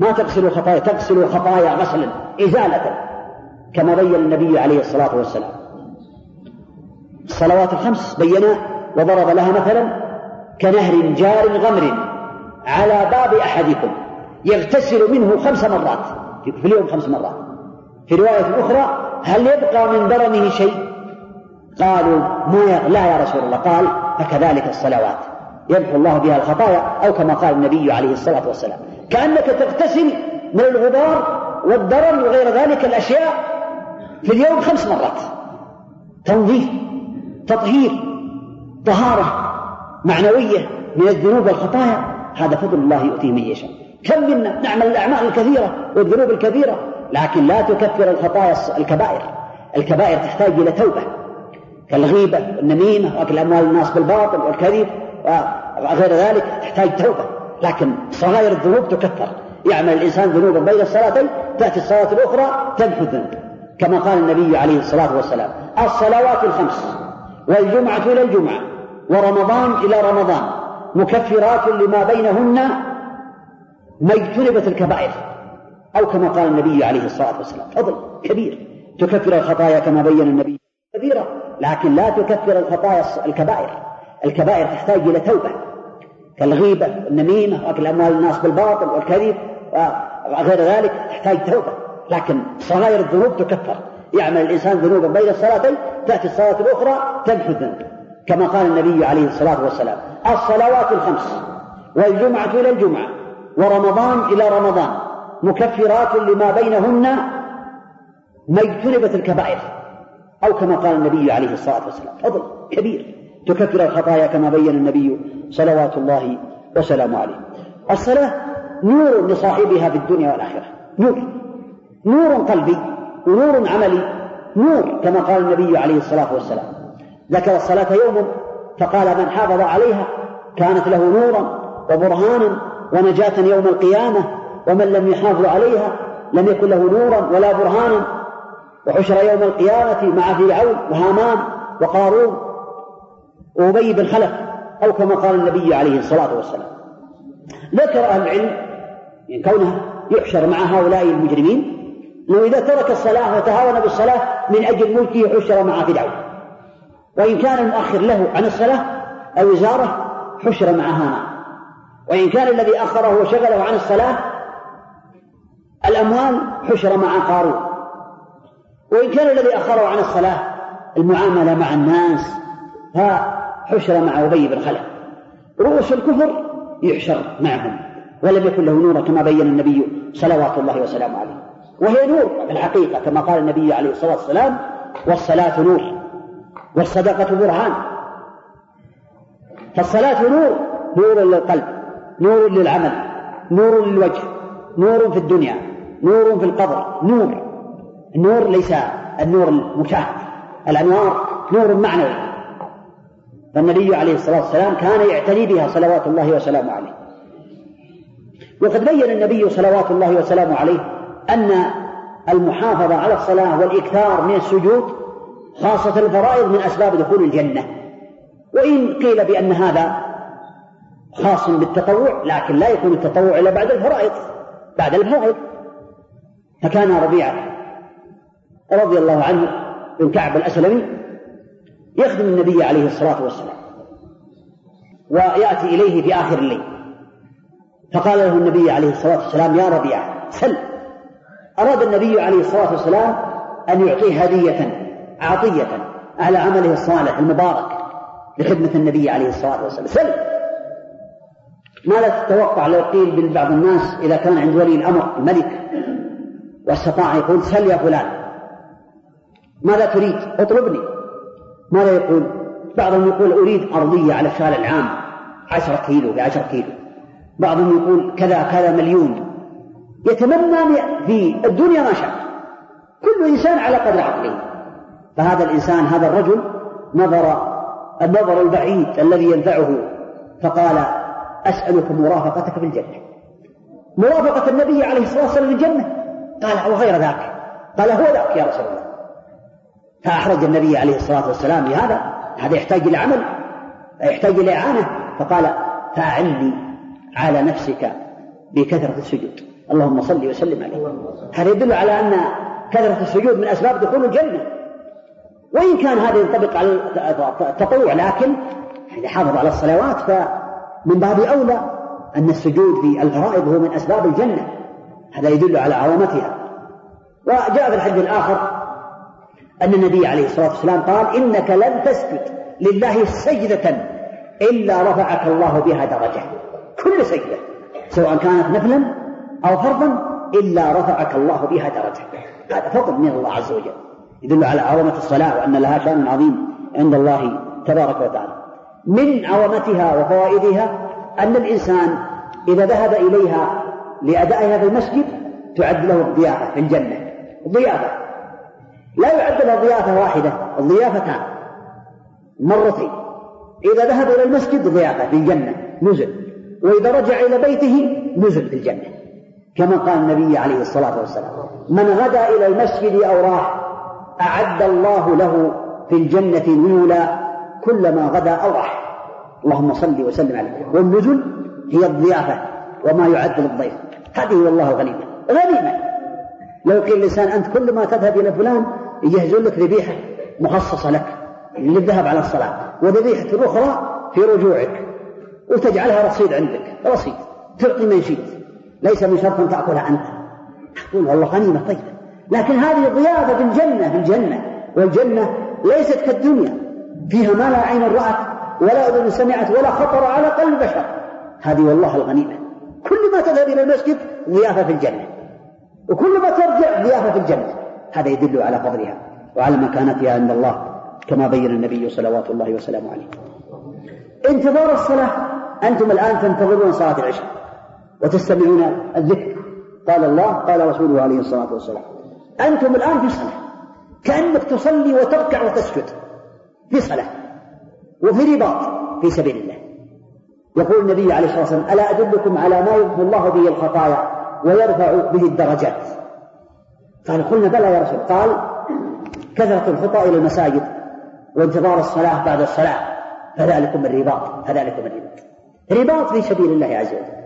S2: ما تغسل الخطايا تغسل الخطايا غسلا إزالة كما بين النبي عليه الصلاة والسلام. الصلوات الخمس بينا وضرب لها مثلا كنهر جار غمر على باب أحدكم يغتسل منه خمس مرات في اليوم خمس مرات. في رواية أخرى هل يبقى من درنه شيء؟ قالوا ما لا يا رسول الله. قال فكذلك الصلوات. يمحو الله بها الخطايا أو كما قال النبي عليه الصلاة والسلام. كأنك تغتسل من الغبار والدرن وغير ذلك الأشياء في اليوم خمس مرات. تنظيف. تطهير طهارة معنوية من الذنوب والخطايا هذا فضل الله يؤتيه من يشاء. كم منا نعمل الأعمال الكثيرة والذنوب الكثيرة لكن لا تكفر الخطايا الكبائر. الكبائر تحتاج إلى توبة. كالغيبة والنميمة وأكل أموال الناس بالباطل والكذب وغير ذلك تحتاج توبة. لكن صغائر الذنوب تكفر. يعمل الإنسان ذنوبا بين الصلاتين تأتي الصلاة الأخرى تمحو الذنب كما قال النبي عليه الصلاة والسلام الصلوات الخمس. والجمعة إلى الجمعة ورمضان إلى رمضان مكفرات لما بينهن ما اجتنبت الكبائر أو كما قال النبي عليه الصلاة والسلام فضل كبير تكفر الخطايا كما بين النبي كبيرة لكن لا تكفر الخطايا الكبائر الكبائر تحتاج إلى توبة كالغيبة والنميمة وأكل أموال الناس بالباطل والكذب وغير ذلك تحتاج توبة لكن صغائر الذنوب تكفر. يعمل الإنسان ذنوبا بين الصلاتين تأتي الصلاة الأخرى تمحو الذنب كما قال النبي عليه الصلاة والسلام الصلوات الخمس والجمعة إلى الجمعة ورمضان إلى رمضان مكفرات لما بينهن ما اجتنبت الكبائر أو كما قال النبي عليه الصلاة والسلام فضل كبير تكفر الخطايا كما بين النبي صلوات الله وسلامه عليه. الصلاة نور لصاحبها في الدنيا والآخرة نور نور قلبي. ونور عملي نور كما قال النبي عليه الصلاة والسلام. ذكر الصلاة يوم فقال من حافظ عليها كانت له نورا وبرهانا ونجاة يوم القيامة ومن لم يحافظ عليها لم يكن له نورا ولا برهانا. وحشر يوم القيامة مع فرعون وهامان وقارون وأبي بن خلف أو كما قال النبي عليه الصلاة والسلام. ذكر أهل العلم يعني كونه يحشر مع هؤلاء المجرمين أنه إذا ترك الصلاة وتهاون بالصلاة من أجل ملكه حشر مع فرعون. وإن كان المؤخر له عن الصلاة أو وزارة حشر مع هامان وإن كان الذي أخره وشغله عن الصلاة الأموال حشر مع قارون. وإن كان الذي أخره عن الصلاة المعاملة مع الناس فحشر مع أبي بن خلف. رؤوس الكفر يحشر معهم. ولم يكن له نور كما بين النبي صلوات الله وسلامه عليه. وهي نور في الحقيقة كما قال النبي عليه الصلاة والسلام والصلاة نور والصدقة برهان. فالصلاة نور نور للقلب نور للعمل نور للوجه نور في الدنيا نور في القبر نور. النور ليس النور المشاهد الأنوار نور معنوي. فالنبي عليه الصلاة والسلام كان يعتني بها صلوات الله وسلامه عليه. وقد بين النبي صلوات الله وسلامه عليه أن المحافظة على الصلاة والإكثار من السجود خاصة الفرائض من أسباب دخول الجنة. وإن قيل بأن هذا خاص بالتطوع لكن لا يكون التطوع إلا بعد الفرائض بعد الفرائض فكان ربيعة رضي الله عنه بن كعب الأسلمي يخدم النبي عليه الصلاة والسلام ويأتي إليه في آخر الليل. فقال له النبي عليه الصلاة والسلام يا ربيعة سل. أراد النبي عليه الصلاة والسلام أن يعطيه هدية عطية على عمله الصالح المبارك لخدمة النبي عليه الصلاة والسلام. سل! ماذا تتوقع لو قيل لبعض الناس إذا كان عند ولي الأمر الملك واستطاع يقول سل يا فلان؟ ماذا تريد؟ اطلبني. ماذا يقول؟ بعضهم يقول أريد أرضية على الشارع العام عشرة كيلو بعشرة كيلو. بعضهم يقول كذا كذا مليون. يتمنى في الدنيا ما شاء. كل إنسان على قدر عقله. فهذا الإنسان هذا الرجل نظر النظر البعيد الذي ينفعه فقال أسألك مرافقتك في الجنة. مرافقة النبي عليه الصلاة والسلام للجنة. قال وغير ذاك. قال هو ذاك يا رسول الله. فأحرج النبي عليه الصلاة والسلام لهذا هذا يحتاج إلى عمل يحتاج إلى إعانة. فقال فأعني على نفسك بكثرة السجود. اللهم صل وسلم عليه. هذا يدل على أن كثرة السجود من أسباب دخول الجنة. وإن كان هذا ينطبق على التطوع لكن إذا حافظ على الصلوات فمن باب أولى أن السجود في الفرائض هو من أسباب الجنة. هذا يدل على عظمتها. وجاء في الحديث الآخر أن النبي عليه الصلاة والسلام قال إنك لن تسجد لله سجدة إلا رفعك الله بها درجة. كل سجدة سواء كانت نفلا أو فرضا إلا رفعك الله بها درجة. هذا فضل من الله عز وجل. يدل على عظمة الصلاة وأن لها شأن عظيم عند الله تبارك وتعالى. من عظمتها وفوائدها أن الإنسان إذا ذهب إليها لأدائها في المسجد تعد له الضيافة في الجنة. ضيافة. لا يعد له ضيافة واحدة الضيافتان مرتين. إذا ذهب إلى المسجد ضيافة في الجنة نزل. وإذا رجع إلى بيته نزل في الجنة. كما قال النبي عليه الصلاة والسلام. من غدا إلى المسجد أو راح أعد الله له في الجنة نزلا كلما غدا أو راح. اللهم صل وسلم عليه. والنزل هي الضيافة وما يعد للضيف. هذه والله غنيمة. غنيمة. لو قيل الإنسان أنت كل ما تذهب إلى فلان يجهزون لك ذبيحة مخصصة لك للذهاب على الصلاة وذبيحة أخرى في رجوعك وتجعلها رصيد عندك. رصيد. تعطي من شئت ليس من شرط أن تأكلها أنت تقول والله غنيمة طيبة لكن هذه ضيافة في الجنة في الجنة. والجنة ليست كالدنيا. فيها ما لا عين رأت ولا أذن سمعت ولا خطر على قلب بشر. هذه والله الغنيمة. كل ما تذهب إلى المسجد ضيافة في الجنة. وكل ما ترجع ضيافة في الجنة. هذا يدل على فضلها. وعلى مكانتها عند الله كما بين النبي صلوات الله وسلامه عليه. انتظار الصلاة. أنتم الآن تنتظرون صلاة العشاء. وتستمعون الذكر. قال الله قال رسوله عليه الصلاة والسلام. أنتم الآن في صلاة. كأنك تصلي وتركع وتسجد في صلاة وفي رباط في سبيل الله. يقول النبي عليه الصلاة والسلام ألا أدلكم على ما يمحو الله به الخطايا ويرفع به الدرجات؟ قال قلنا بلى يا رسول قال كثرة الخطى إلى المساجد وانتظار الصلاة بعد الصلاة فذلكم الرباط فذلكم الرباط. رباط في سبيل الله عز وجل.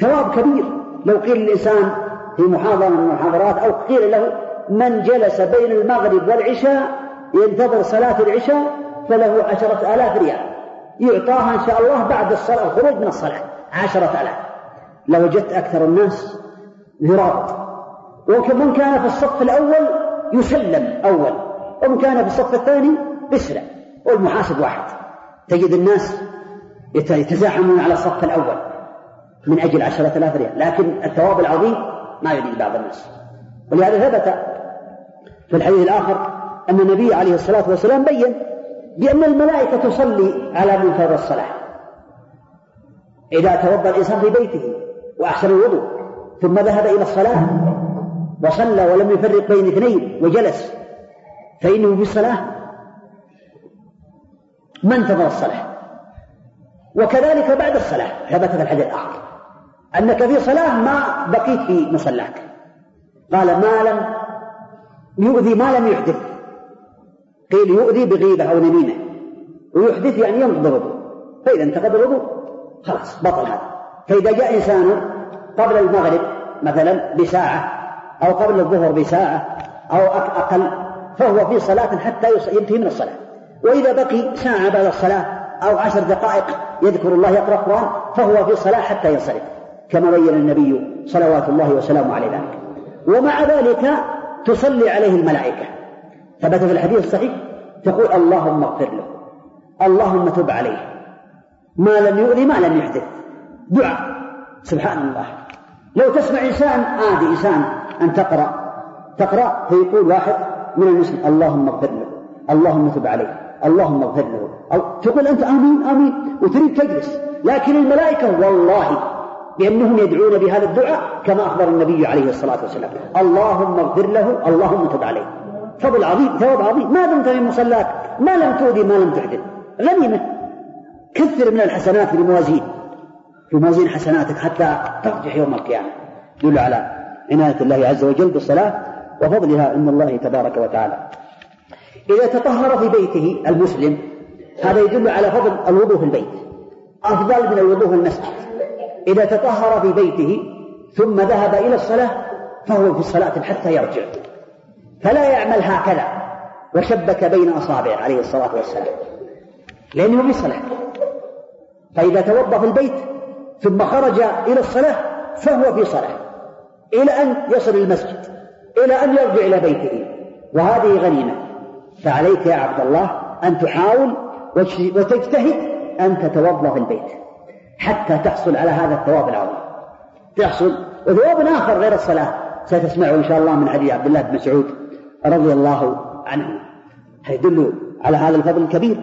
S2: ثواب كبير. لو قيل للإنسان في محاضرة من المحاضرات أو قيل له من جلس بين المغرب والعشاء ينتظر صلاة العشاء فله عشرة آلاف ريال. يعطاها إن شاء الله بعد الصلاة الخروج من الصلاة عشرة آلاف. لوجدت أكثر الناس ذراط ومن كان في الصف الأول يسلم أول ومن كان في الصف الثاني يسلم والمحاسب واحد. تجد الناس يتزاحمون على الصف الأول. من أجل عشرة آلاف ريال. لكن الثواب العظيم ما يريد بعض الناس. ولهذا ثبت في الحديث الآخر أن النبي عليه الصلاة والسلام بين بأن الملائكة تصلي على منكر الصلاة. إذا توضأ الإنسان في بيته وأحسن الوضوء ثم ذهب إلى الصلاة وصلى ولم يفرق بين اثنين وجلس فإنه في الصلاة ما انتظر الصلاة. وكذلك بعد الصلاة ثبت في الحديث الآخر. أنك في صلاة ما بقيت في مصلاك. قال ما لم يؤذي ما لم يحدث. قيل يؤذي بغيبة أو نميمة. ويحدث يعني ينقض الوضوء. فإذا انتقض الوضوء خلاص بطل هذا. فإذا جاء إنسان قبل المغرب مثلا بساعة أو قبل الظهر بساعة أو أقل فهو في صلاة حتى ينتهي من الصلاة. وإذا بقي ساعة بعد الصلاة أو عشر دقائق يذكر الله يقرأ القرآن فهو في صلاة حتى ينصرف. كما بين النبي صلوات الله وسلامه عليه ذلك. ومع ذلك تصلي عليه الملائكة. ثبت في الحديث الصحيح؟ تقول اللهم اغفر له. اللهم تب عليه. ما لم يؤذي ما لم يحدث. دعاء. سبحان الله. لو تسمع إنسان عادي إنسان أن تقرأ. تقرأ فيقول واحد من المسلم اللهم اغفر له. اللهم تب عليه. اللهم اغفر له. أو تقول أنت آمين آمين. وتريد تجلس. لكن الملائكة والله بأنهم يدعون بهذا الدعاء كما أخبر النبي عليه الصلاة والسلام. اللهم اغفر له اللهم تب عليه. فضل عظيم ثواب عظيم. ما دمت في مصلاك ما لم تؤذي ما لم تحدث غنيمة. كثر من الحسنات في الموازين في موازين حسناتك حتى ترجح يوم القيامة. يدل على عناية الله عز وجل بالصلاة وفضلها عند الله تبارك وتعالى. إذا تطهر في بيته المسلم هذا يدل على فضل الوضوء في البيت. أفضل من الوضوء في المسجد. إذا تطهر في بيته ثم ذهب إلى الصلاة فهو في الصلاة حتى يرجع. فلا يعمل هكذا. وشبك بين أصابعه عليه الصلاة والسلام. لأنه في صلاة فإذا توضأ في البيت ثم خرج إلى الصلاة فهو في صلاة. إلى أن يصل المسجد. إلى أن يرجع إلى بيته. وهذه غنيمة. فعليك يا عبد الله أن تحاول وتجتهد أن تتوضأ في البيت. حتى تحصل على هذا الثواب العظيم. تحصل. وثواب آخر غير الصلاة ستسمعه إن شاء الله من حديث عبد الله بن مسعود رضي الله عنه. يدل على هذا الفضل الكبير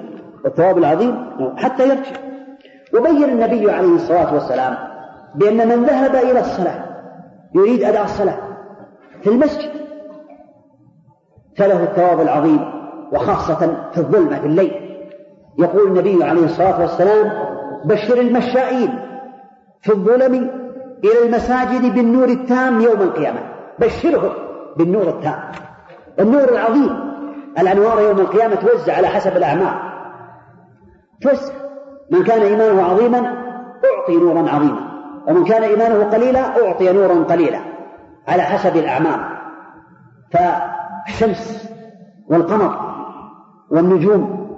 S2: والثواب العظيم حتى يرجع. وبين النبي عليه الصلاة والسلام بأن من ذهب إلى الصلاة يريد أداء الصلاة في المسجد فله الثواب العظيم وخاصة في الظلمة في الليل. يقول النبي عليه الصلاة والسلام بشر المشائين في الظلم إلى المساجد بالنور التام يوم القيامة. بشرهم بالنور التام. النور العظيم. الأنوار يوم القيامة توزع على حسب الأعمال توزع. من كان إيمانه عظيما أعطي نورا عظيما. ومن كان إيمانه قليلا أعطي نورا قليلا. على حسب الأعمال فالشمس والقمر والنجوم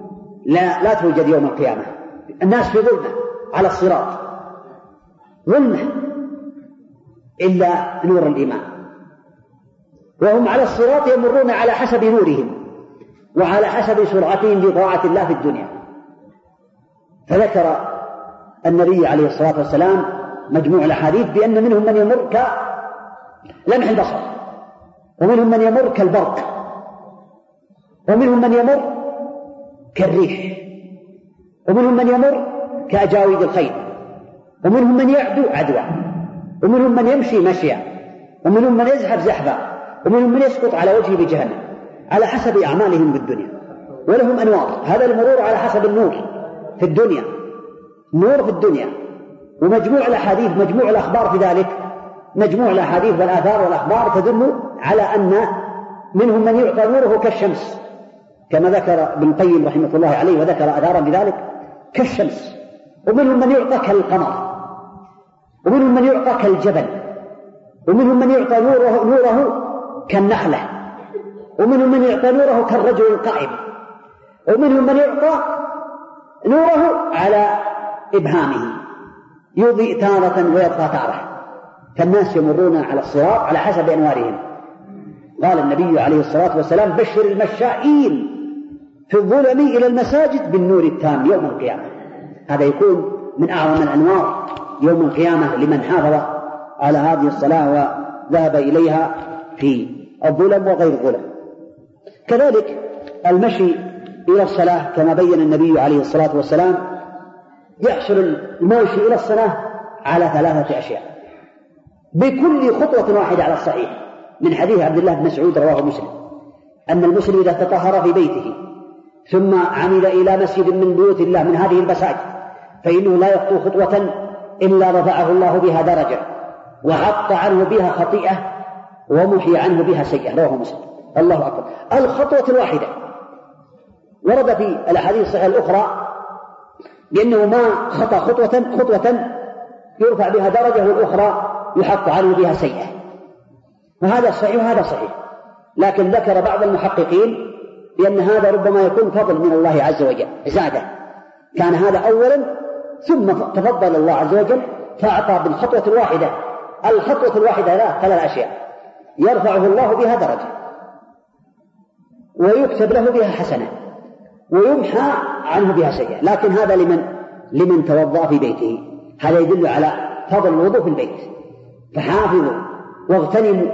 S2: لا لا توجد يوم القيامة. الناس في ظلمة على الصراط. ظلمة إلا نور الإيمان. وهم على الصراط يمرون على حسب نورهم وعلى حسب سرعتهم في طاعة الله في الدنيا. فذكر النبي عليه الصلاة والسلام مجموع الأحاديث بأن منهم من يمر كلمح البصر ومنهم من يمر كالبرق ومنهم من يمر كالريح. ومنهم من يمر كأجاويد الخيل ومنهم من يعدو عدوى ومنهم من يمشي مشيا ومنهم من يزحف زحفا ومنهم من يسقط على وجهه بجهنم على حسب أعمالهم بالدنيا. ولهم أنوار هذا المرور على حسب النور في الدنيا نور في الدنيا. ومجموع الأحاديث مجموع الأخبار في ذلك مجموع الأحاديث والآثار والأخبار تدل على أن منهم من يعطى نوره كالشمس. كما ذكر ابن القيم رحمه الله عليه وذكر أثارا بذلك كالشمس. ومنهم من يعطى كالقمر. ومنهم من يعطى كالجبل. ومنهم من يعطى نوره, نوره كالنخلة. ومنهم من يعطى نوره كالرجل القائم. ومنهم من يعطى نوره على إبهامه. يضيء تارة ويطفى تارة. فالناس يمرون على الصراط على حسب أنوارهم. قال النبي عليه الصلاة والسلام بشر المشائين. في الظلم إلى المساجد بالنور التام يوم القيامة. هذا يكون من أعظم الأنوار يوم القيامة لمن حافظ على هذه الصلاة وذهب إليها في الظلم وغير الظلم. كذلك المشي إلى الصلاة كما بين النبي عليه الصلاة والسلام يحصل الماشي إلى الصلاة على ثلاثة أشياء. بكل خطوة واحدة على الصحيح. من حديث عبد الله بن مسعود رواه مسلم. أن المسلم إذا تطهر في بيته ثم عمل إلى مسجد من بيوت الله من هذه المساجد فإنه لا يخطو خطوة إلا رفعه الله بها درجة وحط عنه بها خطيئة ومحي عنه بها سيئة. رواه مسلم. الله أكبر. الخطوة الواحدة. ورد في الأحاديث الصحيحة الأخرى بأنه ما خطأ خطوة خطوة يرفع بها درجة والأخرى يحط عنه بها سيئة. وهذا صحيح وهذا صحيح. لكن ذكر بعض المحققين بأن هذا ربما يكون فضل من الله عز وجل زاده كان هذا أولا ثم تفضل الله عز وجل فأعطى بالخطوة الواحدة. الخطوة الواحدة لا ثلاث أشياء. يرفعه الله بها درجة. ويكتب له بها حسنة. ويمحى عنه بها سيئة. لكن هذا لمن؟ لمن توضأ في بيته. هذا يدل على فضل الوضوء في البيت. فحافظوا واغتنموا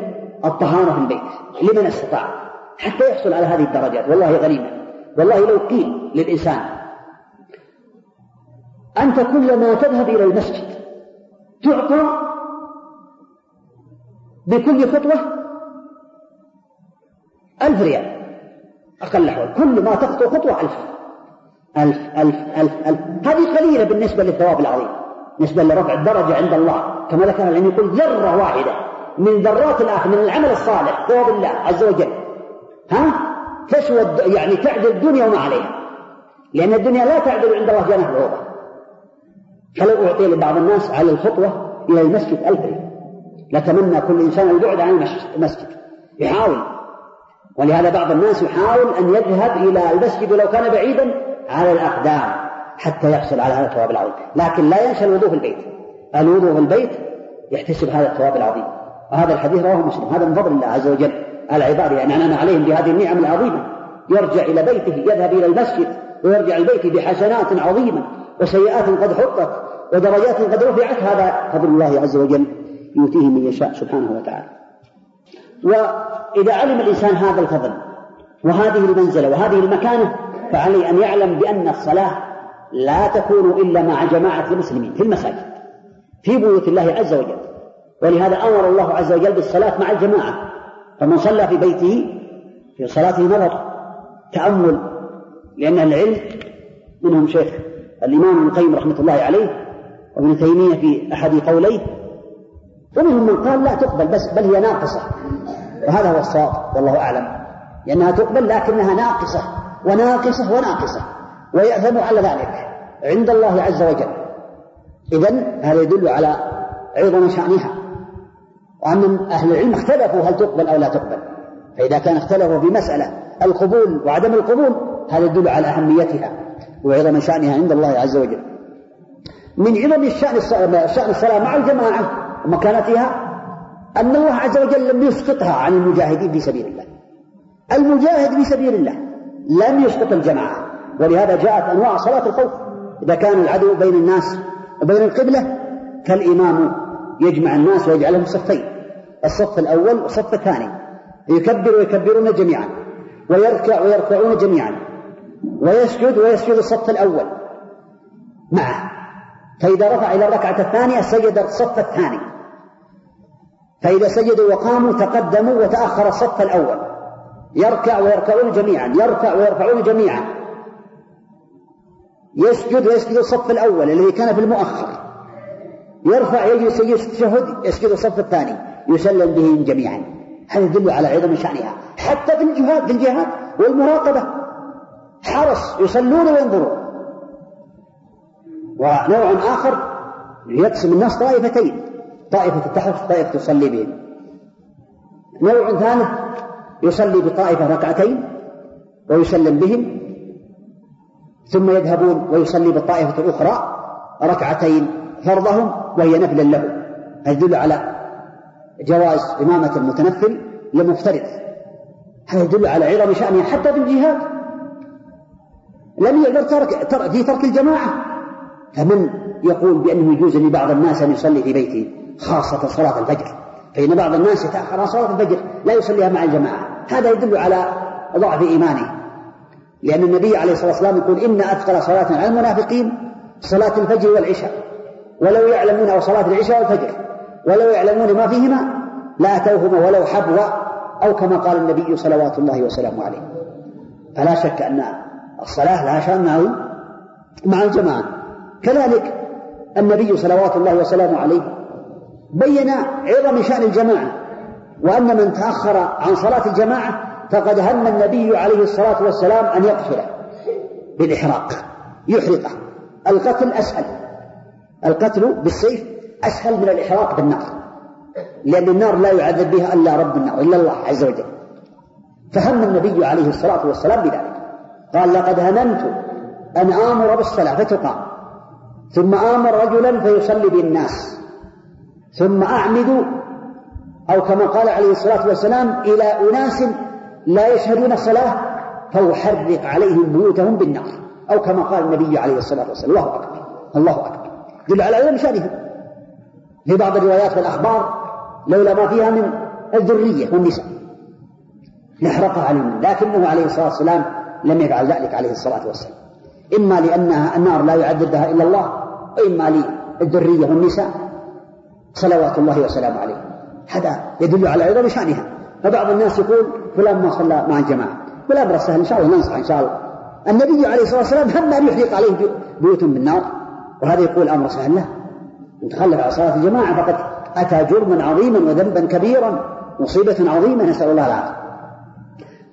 S2: الطهارة في البيت. لمن استطاع؟ حتى يحصل على هذه الدرجات. والله غريبة والله لو قيل للإنسان أنت كلما تذهب إلى المسجد تعطى بكل خطوة ألف ريال. أقل حول. كل ما تخطو خطوة ألف. ألف ألف ألف ألف. هذه قليلة بالنسبة للثواب العظيم. بالنسبة لرفع الدرجة عند الله. كما ذكر العلم يقول ذرة واحدة من ذرات الآخر من العمل الصالح. ثواب الله عز وجل. ها؟ تسود يعني تعدل الدنيا وما عليها. لأن الدنيا لا تعدل عند الله جناح بعوضة فلو أعطي لبعض الناس على الخطوة إلى المسجد ألف لتمنى كل إنسان البعد عن المسجد يحاول. ولهذا بعض الناس يحاول أن يذهب إلى المسجد ولو كان بعيدا على الأقدام حتى يحصل على هذا الثواب العظيم. لكن لا ينسى الوضوء في البيت. الوضوء في البيت يحتسب هذا الثواب العظيم. وهذا الحديث رواه مسلم. هذا من فضل الله عز وجل. على عباده يعني أنعم عليهم بهذه النعم العظيمة. يرجع إلى بيته يذهب إلى المسجد ويرجع البيت بحسنات عظيمة وسيئات قد حطت ودرجات قد رفعت. هذا فضل الله عز وجل يؤتيه من يشاء سبحانه وتعالى. وإذا علم الإنسان هذا الفضل وهذه المنزلة وهذه المكانة فعليه أن يعلم بأن الصلاة لا تكون إلا مع جماعة المسلمين في المساجد في بيوت الله عز وجل. ولهذا أمر الله عز وجل بالصلاة مع الجماعة. فمن صلى في بيته في صلاته نظر تأمل لأن العلم منهم شيخ الإمام ابن القيم رحمة الله عليه وابن تيمية في أحد قوليه ومنهم من قال لا تقبل بس بل هي ناقصة. وهذا هو الصواب والله أعلم. لأنها تقبل لكنها ناقصة وناقصة وناقصة ويأثم على ذلك عند الله عز وجل. إذا هذا يدل على عظم شأنها. وأن أهل العلم اختلفوا هل تقبل أو لا تقبل. فإذا كان اختلفوا في مسألة القبول وعدم القبول هذا يدل على أهميتها وعظم شأنها عند الله عز وجل. من عظم الشأن شأن الصلاة مع الجماعة ومكانتها أن الله عز وجل لم يسقطها عن المجاهدين في سبيل الله. المجاهد في سبيل الله لم يسقط الجماعة. ولهذا جاءت أنواع صلاة الخوف. إذا كان العدو بين الناس وبين القبلة فالإمام يجمع الناس ويجعلهم صفين. الصف الأول والصف الثاني يكبر ويكبرون جميعا. ويركع ويركعون جميعا. ويسجد ويسجد الصف الأول. معه. فإذا رفع إلى الركعة الثانية سجد الصف الثاني. فإذا سجدوا وقاموا تقدموا وتأخر الصف الأول. يركع ويركعون جميعا. يركع ويرفعون جميعا. يسجد ويسجد الصف الأول الذي كان في المؤخر. يرفع يجلس التشهد يسجد الصف الثاني يسلم بهم جميعا. هذا يدل على عظم شأنها. حتى في الجهاد في الجهاد والمراقبة. حرس يصلون وينظرون. ونوع آخر يقسم الناس طائفتين. طائفة تحرس طائفة تصلي بهم. نوع ثالث يصلي بطائفة ركعتين ويسلم بهم. ثم يذهبون ويصلي بالطائفة الأخرى ركعتين فرضهم. وهي نفلا له يدل على جواز إمامة المتنفل لمفترض. هذا يدل على عظم شأنه حتى في الجهاد. لم يقدر ترك في ترك الجماعة. فمن يقول بأنه يجوز لبعض الناس أن يصلي في بيته خاصة صلاة الفجر. فإن بعض الناس يتأخر عن صلاة الفجر لا يصليها مع الجماعة. هذا يدل على ضعف إيمانه. لأن النبي عليه الصلاة والسلام يقول إن أثقل صلاة على المنافقين صلاة الفجر والعشاء. ولو يعلمون أو صلاة العشاء والفجر ولو يعلمون ما فيهما لأتوهما ولو حبوا أو كما قال النبي صلوات الله وسلامه عليه. فلا شك أن الصلاة لها شأن مع الجماعة. كذلك النبي صلوات الله وسلامه عليه بين عظم شأن الجماعة وأن من تأخر عن صلاة الجماعة فقد هم النبي عليه الصلاة والسلام أن يقتله بالإحراق يحرقه القتل أسهل. القتل بالسيف أسهل من الإحراق بالنار لأن النار لا يعذب بها إلا رب النار إلا الله عز وجل. فهم النبي عليه الصلاة والسلام بذلك. قال لقد هممت أن آمر بالصلاة. فتقام. ثم آمر رجلا فيصلي بالناس. ثم أعمد أو كما قال عليه الصلاة والسلام إلى أناس لا يشهدون الصلاة فأحرق عليهم بيوتهم بالنار. أو كما قال النبي عليه الصلاة والسلام. الله أكبر. الله أكبر. دل على عظم شأنهم في بعض الروايات والأخبار لولا ما فيها من الذرية والنساء. لحرقها عليهم لكنه عليه الصلاة والسلام لم يفعل ذلك عليه الصلاة والسلام. إما لأنها النار لا يعذب بها إلا الله وإما للذرية والنساء. صلوات الله وسلامه عليه. هذا يدل على عظم شأنها. فبعض الناس يقول فلان ما صلى مع الجماعة. والأمر سهل إن شاء الله ننصح إن شاء الله. النبي عليه الصلاة والسلام هم أن يحرق عليه بيوت بالنار وهذا يقول أمر سهل. له متخلف على صلاة الجماعة فقد أتى جرما عظيما وذنبا كبيرا مصيبة عظيمة نسأل الله العافية.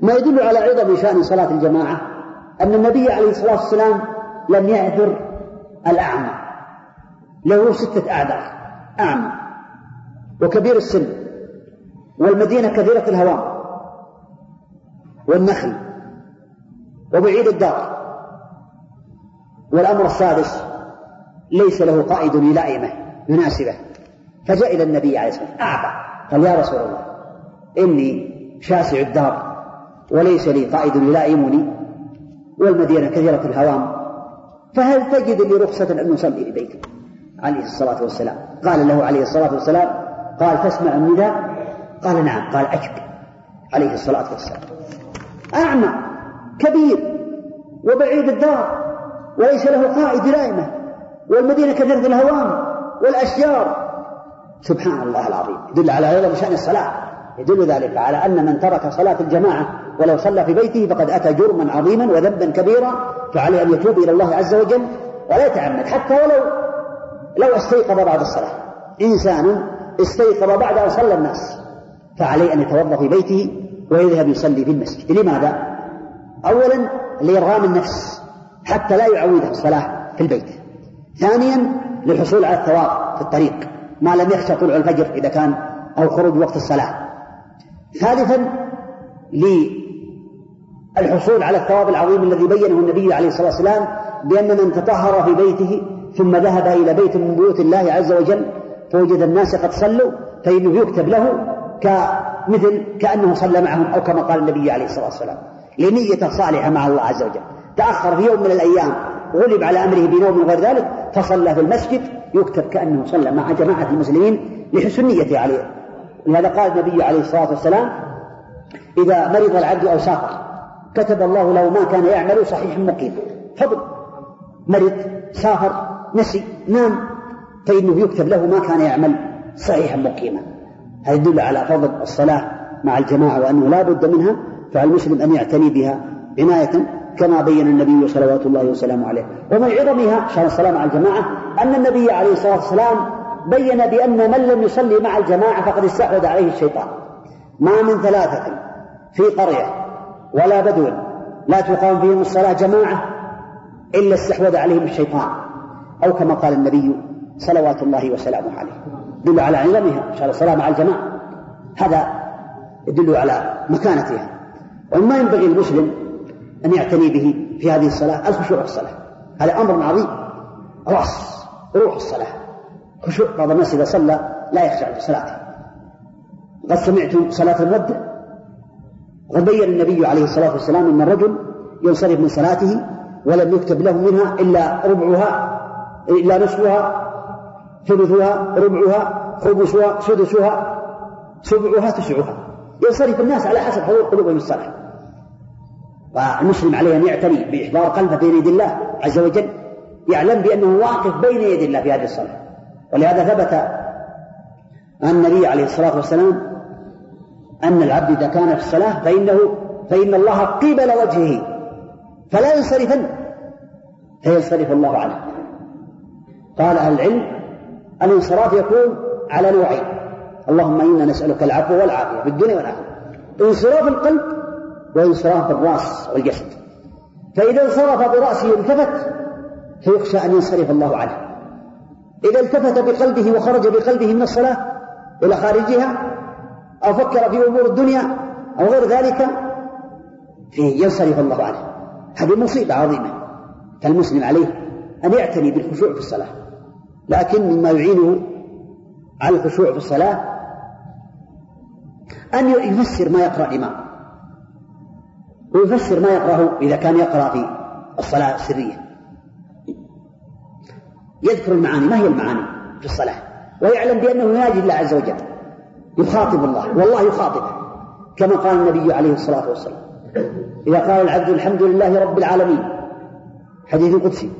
S2: ما يدل على عظم شأن صلاة الجماعة أن النبي عليه الصلاة والسلام لم يعذر الأعمى. له ستة أعذار. أعمى وكبير السن. والمدينة كثيرة الهواء والنخل. وبعيد الدار. والأمر السادس ليس له قائد يلائمه يناسبه. فجاء إلى النبي عليه الصلاة والسلام أعبى قال يا رسول الله إني شاسع الدار وليس لي قائد يلائمني والمدينة كثيرة الهوام فهل تجد لي رخصة أن نصلي في عليه الصلاة والسلام. قال له عليه الصلاة والسلام قال تسمع النداء؟ قال نعم. قال أجب. عليه الصلاة والسلام. أعمى كبير وبعيد الدار وليس له قائد يلائمه والمدينة كثيرة الهوام والأشجار. سبحان الله العظيم. يدل على عظم شأن الصلاة. يدل ذلك على أن من ترك صلاة الجماعة ولو صلى في بيته فقد أتى جرما عظيما وذنبا كبيرا فعليه أن يتوب إلى الله عز وجل ولا يتعمد حتى ولو لو استيقظ بعد الصلاة. إنسان استيقظ بعد أن صلى الناس فعليه أن يتوضأ في بيته ويذهب يصلي في المسجد. لماذا؟ أولا لإرغام النفس حتى لا يعودها الصلاة في البيت. ثانيا للحصول على الثواب في الطريق ما لم يخشى طلوع الفجر إذا كان أو خروج وقت الصلاة. ثالثا للحصول على الثواب العظيم الذي بينه النبي عليه الصلاة والسلام بأن من تطهر في بيته ثم ذهب إلى بيت من بيوت الله عز وجل فوجد الناس قد صلوا فإنه يكتب له كمثل كأنه صلى معهم أو كما قال النبي عليه الصلاة والسلام لنية صالحة مع الله عز وجل. تأخر في يوم من الأيام غلب على أمره بنوم غير ذلك فصلى في المسجد يكتب كأنه صلى مع جماعة المسلمين لحسن نيته عليه. لهذا قال النبي عليه الصلاة والسلام إذا مرض العبد أو سافر كتب الله له ما كان يعمل صحيح مقيم. فضل. مرض سافر نسي نام فإنه يكتب له ما كان يعمل صحيحا مقيما. هذا يدل على فضل الصلاة مع الجماعة وأنه لا بد منها فعلى المسلم أن يعتني بها عناية كما بين النبي صلوات الله وسلامه عليه. ومن عظمها شان الصلاة مع الجماعة أن النبي عليه الصلاة والسلام بين بأن من لم يصلي مع الجماعة فقد استحوذ عليه الشيطان. ما من ثلاثة في قرية ولا بدو لا تقام فيهم الصلاة جماعة إلا استحوذ عليهم الشيطان. أو كما قال النبي صلوات الله وسلامه عليه. يدل على عظمها شان الصلاة مع الجماعة. هذا يدل على مكانتها. وما ينبغي المسلم أن يعتني به في هذه الصلاة. الخشوع في الصلاة. هذا أمر عظيم. رأس. روح الصلاة. خشوع. بعض الناس إذا صلى لا يخشع في صلاته. قد سمعت صلاة المودع وقد بين النبي عليه الصلاة والسلام أن الرجل ينصرف من صلاته ولم يكتب له منها إلا ربعها إلا نصفها ثلثها ربعها خمسها سدسها سبعها تسعها. ينصرف الناس على حسب حضور قلوبهم الصالحه والمسلم عليه أن يعتني بإحضار قلبه بين يدي الله عز وجل يعلم بأنه واقف بين يدي الله في هذه الصلاة. ولهذا ثبت عن النبي عليه الصلاة والسلام أن العبد إذا كان في الصلاة فإنه فإن الله قبل وجهه فلا ينصرفن. فينصرف الله عنه. قال أهل العلم الانصراف يكون على نوعين. اللهم إنا نسألك العفو والعافية في الدنيا والآخرة. انصراف القلب وانصراف الرأس والجسد. فإذا انصرف برأسه التفت فيخشى أن ينصرف الله عنه إذا التفت بقلبه وخرج بقلبه من الصلاة إلى خارجها أو فكر في أمور الدنيا أو غير ذلك ينصرف الله عنه هذه مصيبة عظيمة فالمسلم عليه أن يعتني بالخشوع في الصلاة. لكن مما يعينه على الخشوع في الصلاة أن يفسر ما يقرأ الإمام. ويفسر ما يقرأه إذا كان يقرأ في الصلاة السرية. يذكر المعاني. ما هي المعاني في الصلاة؟ ويعلم بأنه يناجي الله عز وجل. يخاطب الله. والله يخاطبه. كما قال النبي عليه الصلاة والسلام. إذا قال العبد الحمد لله رب العالمين. حديث قدسي.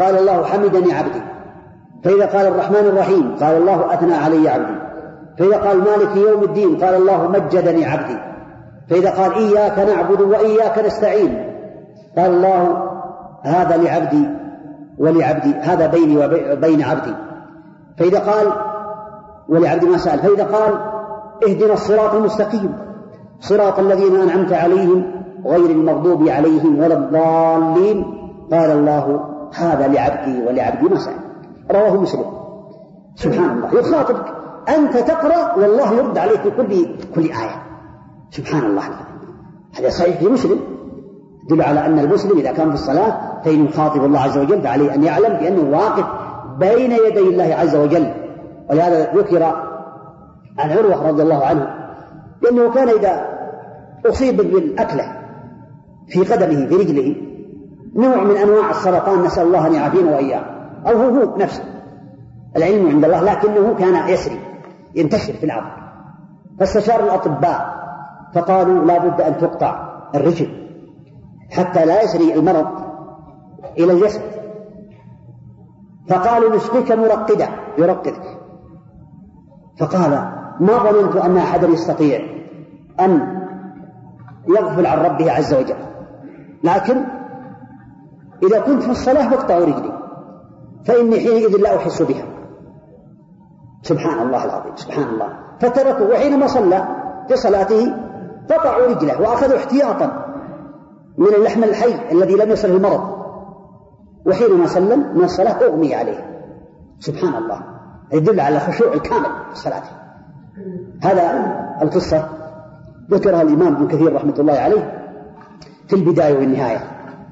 S2: قال الله حمدني عبدي. فإذا قال الرحمن الرحيم قال الله أثنى علي عبدي. فإذا قال مالك يوم الدين قال الله مجدني عبدي. فإذا قال إياك نعبد وإياك نستعين قال الله هذا لعبدي ولعبدي هذا بيني وبين عبدي. فإذا قال ولعبد ما سأل فإذا قال اهدنا الصراط المستقيم صراط الذين أنعمت عليهم غير المغضوب عليهم ولا الضالين. قال الله هذا لعبدي ولعبدي ما سأل. رواه مسلم. سبحان الله يخاطبك. أنت تقرأ والله يرد عليك في كل كل آية. سبحان الله هذا صحيح في مسلم. يدل على أن المسلم إذا كان في الصلاة فإن يخاطب الله عز وجل فعليه أن يعلم بأنه واقف بين يدي الله عز وجل. ولهذا ذكر عن عروة رضي الله عنه بأنه كان إذا أصيب بالأكلة في قدمه في رجله نوع من أنواع السرطان نسأل الله أن يعافينا وإياه أو هو هو نفسه. العلم عند الله لكنه كان يسري ينتشر في العظم فاستشار الأطباء. فقالوا لا بد أن تقطع الرجل حتى لا يسري المرض إلى الجسد. فقالوا نسقيك مرقدة يرقدك. فقال ما ظننت أن أحدا يستطيع أن يغفل عن ربه عز وجل. لكن إذا كنت في الصلاة فاقطعوا رجلي فإني حينئذ لا أحس بها. سبحان الله العظيم سبحان الله. فتركوا وحينما صلى في صلاته قطعوا رجله وأخذوا احتياطا من اللحم الحي الذي لم يصل المرض. وحينما سلم من الصلاة أغمي عليه. سبحان الله. يدل على الخشوع الكامل في الصلاة هذا القصة ذكرها الإمام ابن كثير رحمة الله عليه في البداية والنهاية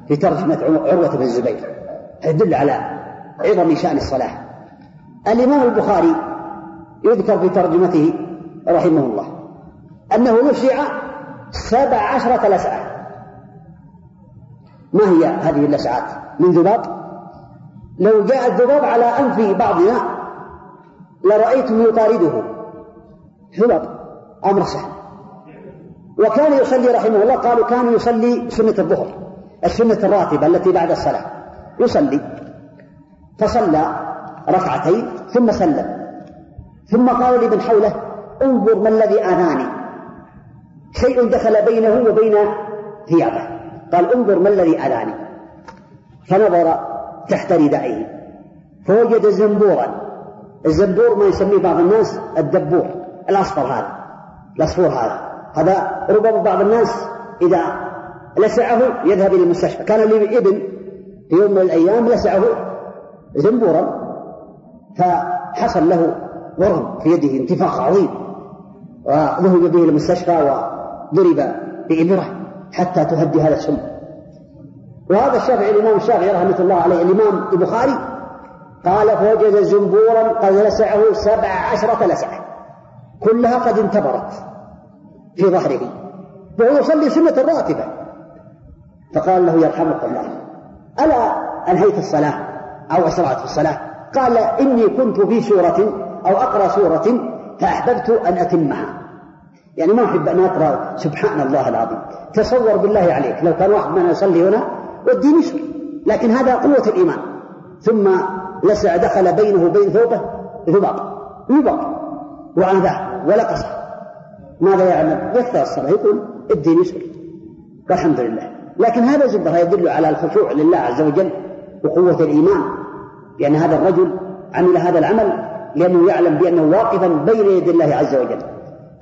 S2: في ترجمة عروة بن الزبير. يدل على عظم شأن الصلاة. الإمام البخاري يذكر في ترجمته رحمه الله. أنه نشع سبع عشرة لسعة. ما هي هذه اللسعات؟ من ذباب؟ لو جاء الذباب على أنف بعضنا لرأيته يطارده. ذباب أمر سهل. وكان يصلي رحمه الله قالوا كان يصلي سنة الظهر السنة الراتبة التي بعد الصلاة. يصلي فصلى ركعتين ثم سلم. ثم قال لمن حوله انظر ما الذي آذاني شيء دخل بينه وبين ثيابه. قال انظر ما الذي آذاني فنظر تحت ردائه. فوجد زنبورا. الزنبور ما يسميه بعض الناس الدبور. الأصفر هذا. الأصفور هذا. هذا ربما بعض الناس إذا لسعه يذهب إلى المستشفى. كان لي ابن في يوم من الأيام لسعه زنبورا. فحصل له ورم في يده انتفاخ عظيم. وذهب به إلى المستشفى وضرب بإبرة حتى تهدي هذا السم. وهذا الشافعي الإمام الشافعي رحمة الله عليه الإمام البخاري قال فوجد زنبورا قد لسعه سبع عشرة لسعة. كلها قد انتبرت في ظهره. وهو يصلي سنة الراتبة. فقال له يرحمك الله. ألا أنهيت الصلاة أو أسرعت في الصلاة؟ قال إني كنت في سورة أو أقرأ سورة فأحببت أن أتمها. يعني ما أحب أن أقرأ سبحان الله العظيم. تصور بالله عليك لو كان واحد منا يصلي هنا والدين يسر لكن هذا قوة الإيمان. ثم لسع دخل بينه وبين ثوبه ذباب ذباب وأنذاه ولقصه. ماذا يعمل؟ يكثر الصلاة يقول الدين يسر والحمد لله. لكن هذا زبدة يدل على الخشوع لله عز وجل وقوة الإيمان. لأن هذا الرجل عمل هذا العمل لأنه يعلم بأنه واقفا بين يدي الله عز وجل.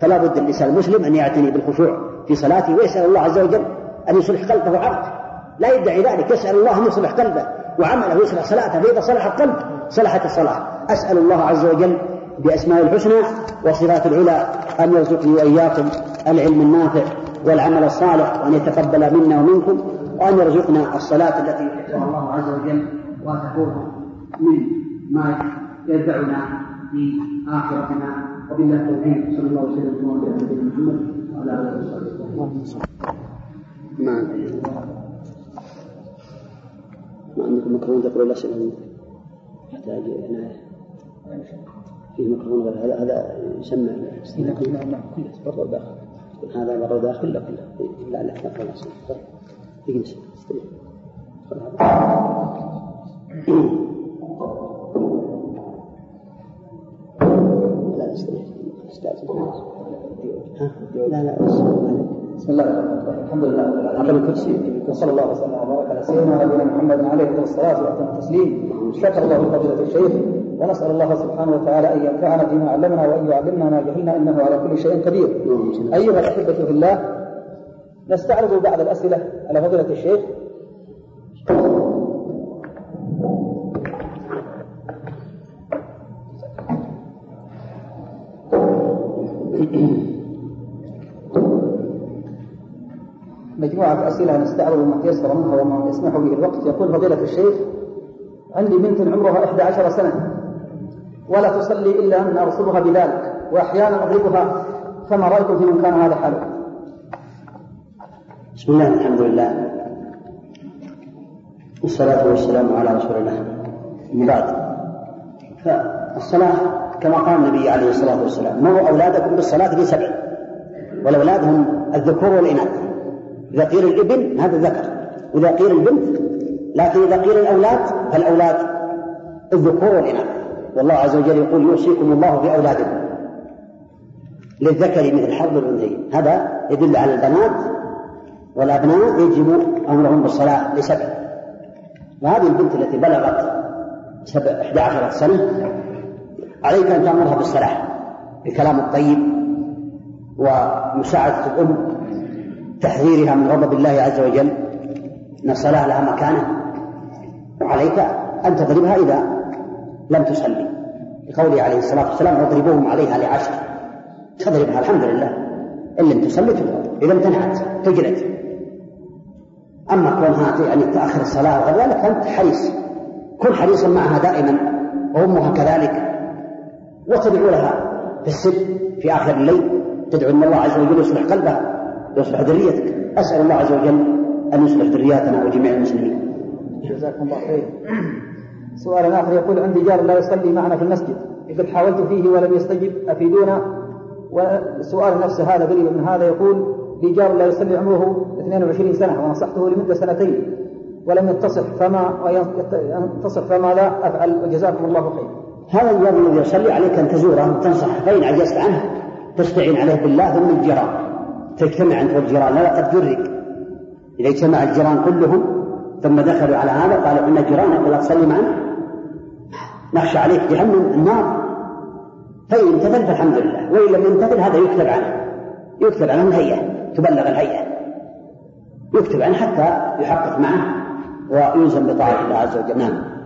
S2: فلا بد الإنسان المسلم أن يعتني بالخشوع في صلاته ويسأل الله عز وجل أن يصلح قلبه وعقله لا يدعي ذلك. يسأل الله أن يصلح قلبه وعمله ويصلح صلاته. فإذا صلح القلب صلحت الصلاة. أسأل الله عز وجل بأسماء الحسنى وصفات العلى أن يرزقني وإياكم العلم النافع والعمل الصالح وأن يتقبل منا ومنكم وأن يرزقنا الصلاة التي يحبها الله عز وجل وأن تكون من ما ينفعنا في آخرتنا. وبالله التوفيق. صلى الله وسلم على نبينا محمد وعلى آله وصحبه وسلم. ما ما عندكم مكرونة تقرأ الأسئلة يحتاج عناية في ميكروفون غير هذا هذا يسمى نعم نعم كله داخل هذا مرة داخل لا كله لا لا تقرأ الأسئلة اجلس لا. استريح لا لا
S1: بسم الله الحمد لله
S2: أعطنا الكرسي
S1: وصلى الله وسلم وبارك على سيدنا ونبينا محمد عليه الصلاه والسلام التسليم شكر الله فضيلة الشيخ. ونسأل الله سبحانه وتعالى أن ينفعنا بما علمنا وأن يعلمنا ما جهلنا إنه على كل شيء قدير. أيها الأحبة في الله نستعرض بعض الأسئلة. على فضيلة الشيخ. مجموعة أسئلة نستعرض ما تيسر منها وما يسمح به الوقت. يقول فضيلة الشيخ عندي بنت عمرها 11 سنة ولا تصلي إلا أن أرصدها بذلك وأحيانا أضربها فما رأيكم في من كان هذا حاله
S2: بسم الله الحمد لله. والصلاة والسلام على رسول الله. بعد فالصلاة كما قال النبي عليه الصلاة والسلام مروا أولادكم بالصلاة في سبع والأولاد هم الذكور والإناث. إذا قيل الإبن هذا ذكر وإذا قيل البنت لكن إذا قيل الأولاد فالأولاد الذكور والإناث. والله عز وجل يقول يوصيكم الله بأولادكم. للذكر مثل حظ الأنثيين. هذا يدل على البنات والأبناء يجب أمرهم بالصلاة لسبع. وهذه البنت التي بلغت سبع 11 سنة عليك أن تأمرها بالصلاة بالكلام الطيب ومساعدة الأم تحذيرها من غضب الله عز وجل أن الصلاة لها مكانة. وعليك أن تضربها إذا لم تصلي. لقوله عليه الصلاة والسلام واضربوهم عليها لعشر تضربها الحمد لله. إن لم تصلي تضرب. إذا امتنعت تجلد. أما كونها يعني تأخر الصلاة وغير ذلك فأنت حريص. كن حريصا معها دائما وأمها كذلك. وتدعو لها في السر في آخر الليل. تدعو أن الله عز وجل يصلح قلبها ويصلح ذريتك. أسأل الله عز وجل أن يصلح ذرياتنا وجميع المسلمين.
S1: جزاكم الله خير. سؤال آخر يقول عندي جار لا يصلي معنا في المسجد. قد حاولت فيه ولم يستجب أفيدونا؟ وسؤال نفس هذا قريب من هذا يقول لي جار لا يصلي عمره 22 سنة ونصحته لمدة سنتين ولم يتصح فما ينتصح فماذا أفعل؟ وجزاكم الله خير.
S2: هذا الجار الذي يصلي عليك أن تزوره وتنصح فإن عجزت عنه تستعين عليه بالله ثم الجيران. تجتمع أنت والجيران لا قد جرق إذا اجتمع الجيران كلهم ثم دخلوا على هذا قالوا إن جيرانك لا تصلي معنا نخشى عليك جهنم النار. فإن امتثل فالحمد لله. وإن لم يمتثل هذا يكتب عنه. يكتب عنه الهيئة. تبلغ الهيئة. يكتب عنه حتى يحقق معه. ويلزم بطاعة الله عز وجل. نعم.